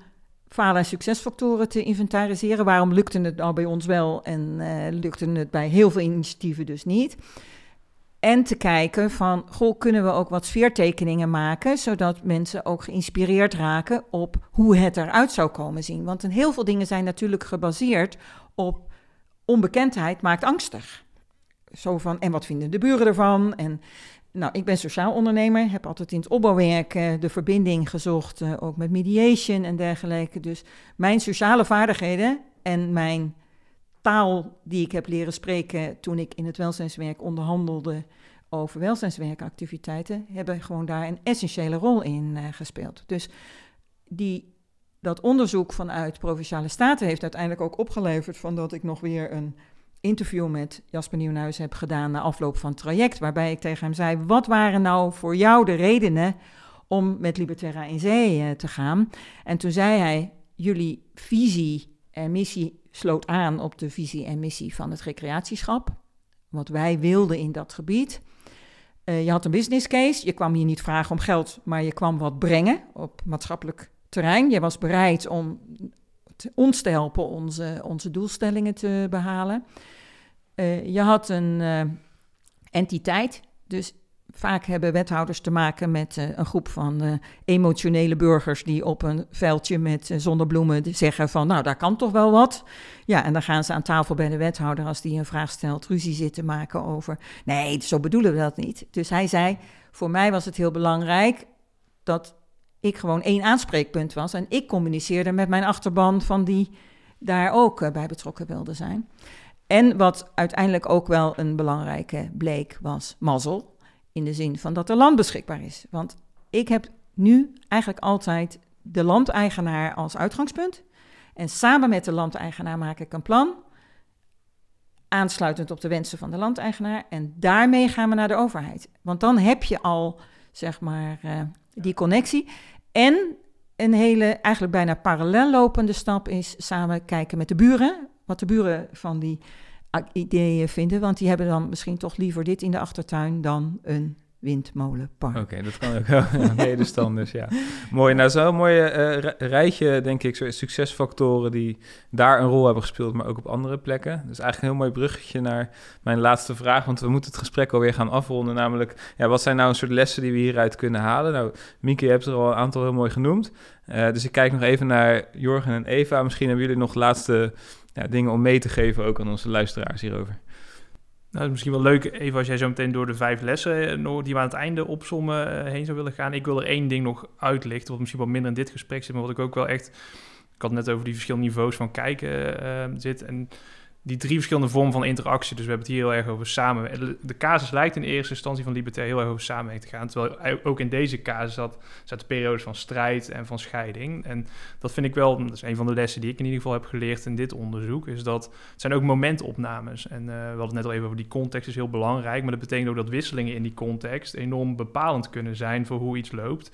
B: falen- en succesfactoren te inventariseren. Waarom lukte het nou bij ons wel en uh, lukte het bij heel veel initiatieven dus niet? En te kijken van, goh, kunnen we ook wat sfeertekeningen maken, zodat mensen ook geïnspireerd raken op hoe het eruit zou komen zien. Want heel veel dingen zijn natuurlijk gebaseerd op onbekendheid maakt angstig. Zo van, en wat vinden de buren ervan? En nou, ik ben sociaal ondernemer, heb altijd in het opbouwwerk uh, de verbinding gezocht, uh, ook met mediation en dergelijke. Dus mijn sociale vaardigheden en mijn taal die ik heb leren spreken toen ik in het welzijnswerk onderhandelde over welzijnswerkactiviteiten, hebben gewoon daar een essentiële rol in uh, gespeeld. Dus die, dat onderzoek vanuit Provinciale Staten heeft uiteindelijk ook opgeleverd van dat ik nog weer een interview met Jasper Nieuwenhuis heb gedaan na afloop van het traject, waarbij ik tegen hem zei: Wat waren nou voor jou de redenen om met Liberterra in zee uh, te gaan? En toen zei hij: Jullie visie en missie sloot aan op de visie en missie van het recreatieschap. Wat wij wilden in dat gebied. Uh, je had een business case. Je kwam hier niet vragen om geld, maar je kwam wat brengen op maatschappelijk terrein. Je was bereid om ons te helpen onze, onze doelstellingen te behalen. Uh, je had een uh, entiteit. Dus vaak hebben wethouders te maken met uh, een groep van emotionele burgers die op een veldje met zonnebloemen zeggen van nou daar kan toch wel wat. Ja, en dan gaan ze aan tafel bij de wethouder als die een vraag stelt, ruzie zitten maken over nee, zo bedoelen we dat niet. Dus hij zei, voor mij was het heel belangrijk dat ik gewoon één aanspreekpunt was en ik communiceerde met mijn achterban van die daar ook bij betrokken wilde zijn. En wat uiteindelijk ook wel een belangrijke bleek was mazzel. In de zin van dat er land beschikbaar is. Want ik heb nu eigenlijk altijd de landeigenaar als uitgangspunt. En samen met de landeigenaar maak ik een plan. Aansluitend op de wensen van de landeigenaar. En daarmee gaan we naar de overheid. Want dan heb je al, zeg maar, uh, die connectie. En een hele, eigenlijk bijna parallel lopende stap is samen kijken met de buren. Wat de buren van die ideeën vinden. Want die hebben dan misschien toch liever dit in de achtertuin dan een windmolenpark.
A: Oké, okay, dat kan ook wel. (laughs) Medestanders, ja. Mooi. Nou, zo'n mooie uh, rijtje, denk ik, zo succesfactoren die daar een rol hebben gespeeld, maar ook op andere plekken. Dus eigenlijk een heel mooi bruggetje naar mijn laatste vraag, want we moeten het gesprek alweer gaan afronden. Namelijk, ja, wat zijn nou een soort lessen die we hieruit kunnen halen? Nou, Mieke, je hebt er al een aantal heel mooi genoemd. Uh, dus ik kijk nog even naar Jorgen en Eva. Misschien hebben jullie nog laatste ja, dingen om mee te geven ook aan onze luisteraars hierover.
D: Nou, is misschien wel leuk, even als jij zo meteen door de vijf lessen die we aan het einde opzommen heen zou willen gaan. Ik wil er één ding nog uitlichten, wat misschien wat minder in dit gesprek zit, maar wat ik ook wel echt... Ik had net over die verschillende niveaus van kijken uh, zit. En die drie verschillende vormen van interactie. Dus we hebben het hier heel erg over samen. De casus lijkt in eerste instantie van Libertair heel erg over samenwerking te gaan. Terwijl ook in deze casus zat, zat de periodes van strijd en van scheiding. En dat vind ik wel, dat is een van de lessen die ik in ieder geval heb geleerd in dit onderzoek, is dat het zijn ook momentopnames. En uh, we hadden net al even over die context is heel belangrijk. Maar dat betekent ook dat wisselingen in die context enorm bepalend kunnen zijn voor hoe iets loopt.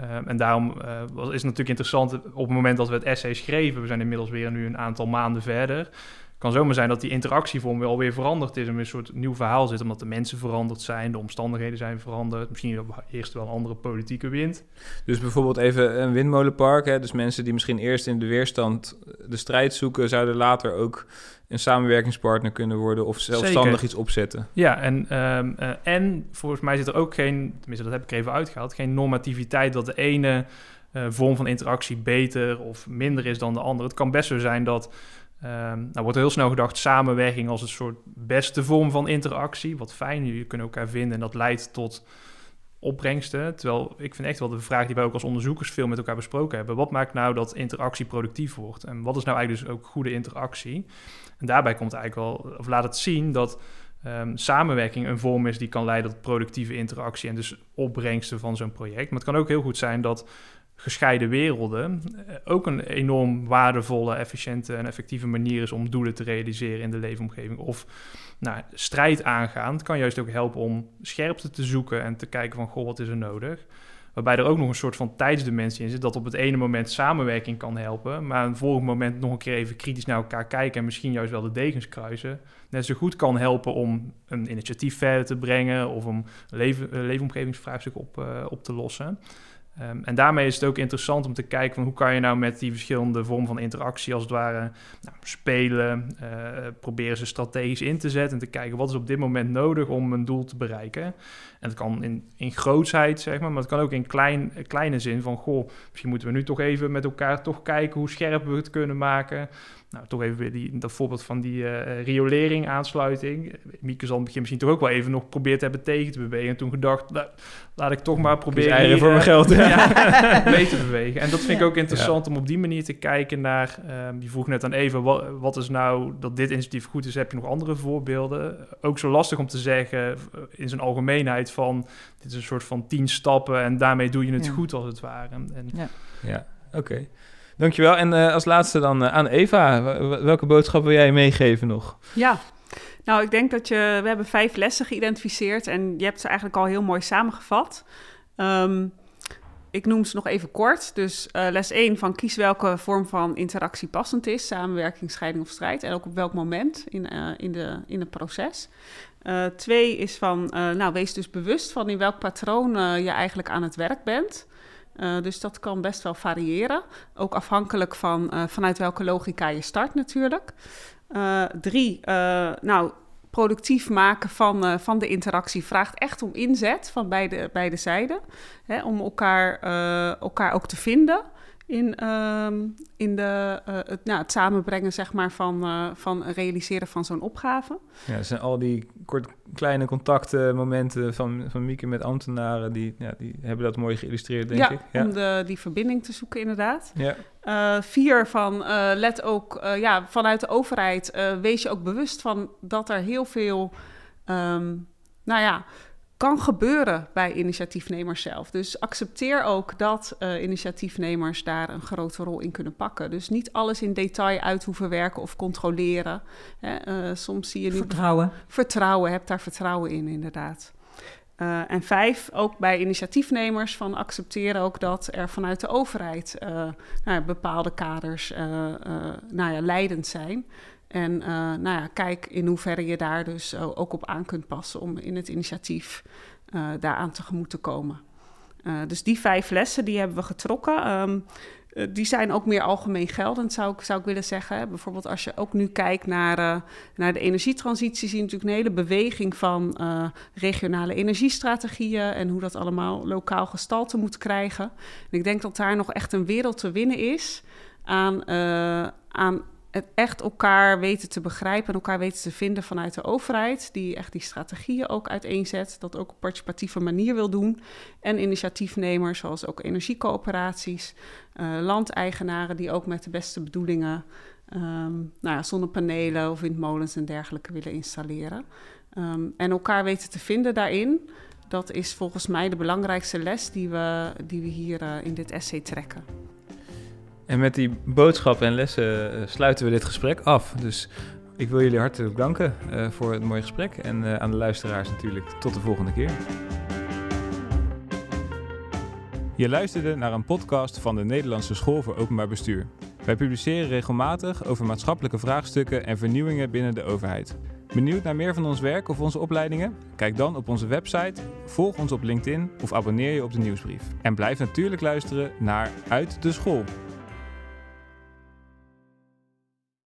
D: Uh, en daarom is het natuurlijk interessant op het moment dat we het essay schreven, we zijn inmiddels weer nu een aantal maanden verder, kan zomaar zijn dat die interactievorm weer veranderd is en weer een soort nieuw verhaal zit, omdat de mensen veranderd zijn, de omstandigheden zijn veranderd, misschien eerst wel een andere politieke wind.
A: Dus bijvoorbeeld even een windmolenpark, hè? dus mensen die misschien eerst in de weerstand de strijd zoeken, zouden later ook een samenwerkingspartner kunnen worden of zelfstandig Zeker. iets opzetten.
D: Ja, en, um, uh, en volgens mij zit er ook geen, tenminste dat heb ik even uitgehaald, geen normativiteit dat de ene uh, vorm van interactie beter of minder is dan de andere. Het kan best zo zijn dat Um, nou wordt heel snel gedacht samenwerking als een soort beste vorm van interactie. Wat fijn, jullie kunnen elkaar vinden en dat leidt tot opbrengsten. Terwijl ik vind echt wel de vraag die wij ook als onderzoekers veel met elkaar besproken hebben. Wat maakt nou dat interactie productief wordt? En wat is nou eigenlijk dus ook goede interactie? En daarbij komt eigenlijk wel, of laat het zien dat um, samenwerking een vorm is die kan leiden tot productieve interactie en dus opbrengsten van zo'n project. Maar het kan ook heel goed zijn dat gescheiden werelden eh, ook een enorm waardevolle, efficiënte en effectieve manier is om doelen te realiseren in de leefomgeving. Of nou, strijd aangaan kan juist ook helpen om scherpte te zoeken en te kijken van, goh, wat is er nodig? Waarbij er ook nog een soort van tijdsdimensie in zit. Dat op het ene moment samenwerking kan helpen. Maar een volgend moment nog een keer even kritisch naar elkaar kijken. En misschien juist wel de degens kruisen. Net zo goed kan helpen om een initiatief verder te brengen. Of om een leven, leefomgevingsvraagstuk op, uh, op te lossen. Um, en daarmee is het ook interessant om te kijken van hoe kan je nou met die verschillende vormen van interactie als het ware nou, spelen, uh, proberen ze strategisch in te zetten en te kijken wat is op dit moment nodig om een doel te bereiken. En dat kan in, in grootsheid, zeg maar, maar het kan ook in klein, kleine zin van, goh, misschien moeten we nu toch even met elkaar toch kijken hoe scherp we het kunnen maken. Nou, toch even weer die, dat voorbeeld van die uh, riolering aansluiting. Mieke zal het begin misschien toch ook wel even nog geprobeerd hebben tegen te bewegen. En toen gedacht, nou, laat ik toch maar proberen...
A: Hier, voor mijn geld. (laughs)
D: ja, (laughs) mee te bewegen. En dat vind ik ook interessant om op die manier te kijken naar... Um, je vroeg net aan even, wat, wat, is nou dat dit initiatief goed is? Heb je nog andere voorbeelden? Ook zo lastig om te zeggen eh, in zijn algemeenheid van... dit is een soort van tien stappen en daarmee doe je het goed als het ware. En,
A: ja, ja oké. Dankjewel. En uh, als laatste dan uh, aan Eva. Welke boodschap wil jij meegeven nog?
C: Ja, nou ik denk dat je... We hebben vijf lessen geïdentificeerd en je hebt ze eigenlijk al heel mooi samengevat. Um, ik noem ze nog even kort. Dus uh, les 1 van kies welke vorm van interactie passend is. Samenwerking, scheiding of strijd. En ook op welk moment in, in, de, in het proces. Twee is van, nou wees dus bewust van in welk patroon je eigenlijk aan het werk bent. Uh, dus dat kan best wel variëren. Ook afhankelijk van uh, vanuit welke logica je start natuurlijk. Uh, drie, nou, productief maken van, van de interactie vraagt echt om inzet van beide, beide zijden. Hè, om elkaar, elkaar ook te vinden in, uh, in de, uh, het, nou, het samenbrengen zeg maar, van, uh, van realiseren van zo'n opgave.
A: Ja, zijn al die kort, kleine contacten, momenten van, van Mieke met ambtenaren, die, ja, die hebben dat mooi geïllustreerd, denk
C: ja,
A: ik.
C: Ja, om de, die verbinding te zoeken inderdaad. Ja. Uh, vier van, let ook, ja, vanuit de overheid, wees je ook bewust van dat er heel veel, um, nou ja kan gebeuren bij initiatiefnemers zelf. Dus accepteer ook dat uh, initiatiefnemers daar een grote rol in kunnen pakken. Dus niet alles in detail uit hoeven werken of controleren. Hè. Uh, soms zie je nu...
B: Vertrouwen.
C: Vertrouwen, heb daar vertrouwen in inderdaad. Uh, en vijf, ook bij initiatiefnemers, van accepteren ook dat er vanuit de overheid nou ja, bepaalde kaders nou ja, leidend zijn. En uh, nou ja, kijk in hoeverre je daar dus ook op aan kunt passen om in het initiatief uh, daaraan tegemoet te komen. Dus die vijf lessen die hebben we getrokken. Um, die zijn ook meer algemeen geldend, zou ik, zou ik willen zeggen. Bijvoorbeeld als je ook nu kijkt naar, naar de energietransitie, zie je natuurlijk een hele beweging van regionale energiestrategieën en hoe dat allemaal lokaal gestalte moet krijgen. En ik denk dat daar nog echt een wereld te winnen is aan, aan het echt elkaar weten te begrijpen en elkaar weten te vinden vanuit de overheid, die echt die strategieën ook uiteenzet, dat ook op participatieve manier wil doen. En initiatiefnemers, zoals ook energiecoöperaties, uh, landeigenaren die ook met de beste bedoelingen um, nou ja, zonnepanelen of windmolens en dergelijke willen installeren. Um, en elkaar weten te vinden daarin, dat is volgens mij de belangrijkste les die we, die we hier uh, in dit essay trekken.
A: En met die boodschappen en lessen uh, sluiten we dit gesprek af. Dus ik wil jullie hartelijk danken uh, voor het mooie gesprek. En uh, aan de luisteraars natuurlijk tot de volgende keer. Je luisterde naar een podcast van de Nederlandse School voor Openbaar Bestuur. Wij publiceren regelmatig over maatschappelijke vraagstukken en vernieuwingen binnen de overheid. Benieuwd naar meer van ons werk of onze opleidingen? Kijk dan op onze website, volg ons op LinkedIn of abonneer je op de nieuwsbrief. En blijf natuurlijk luisteren naar Uit de School.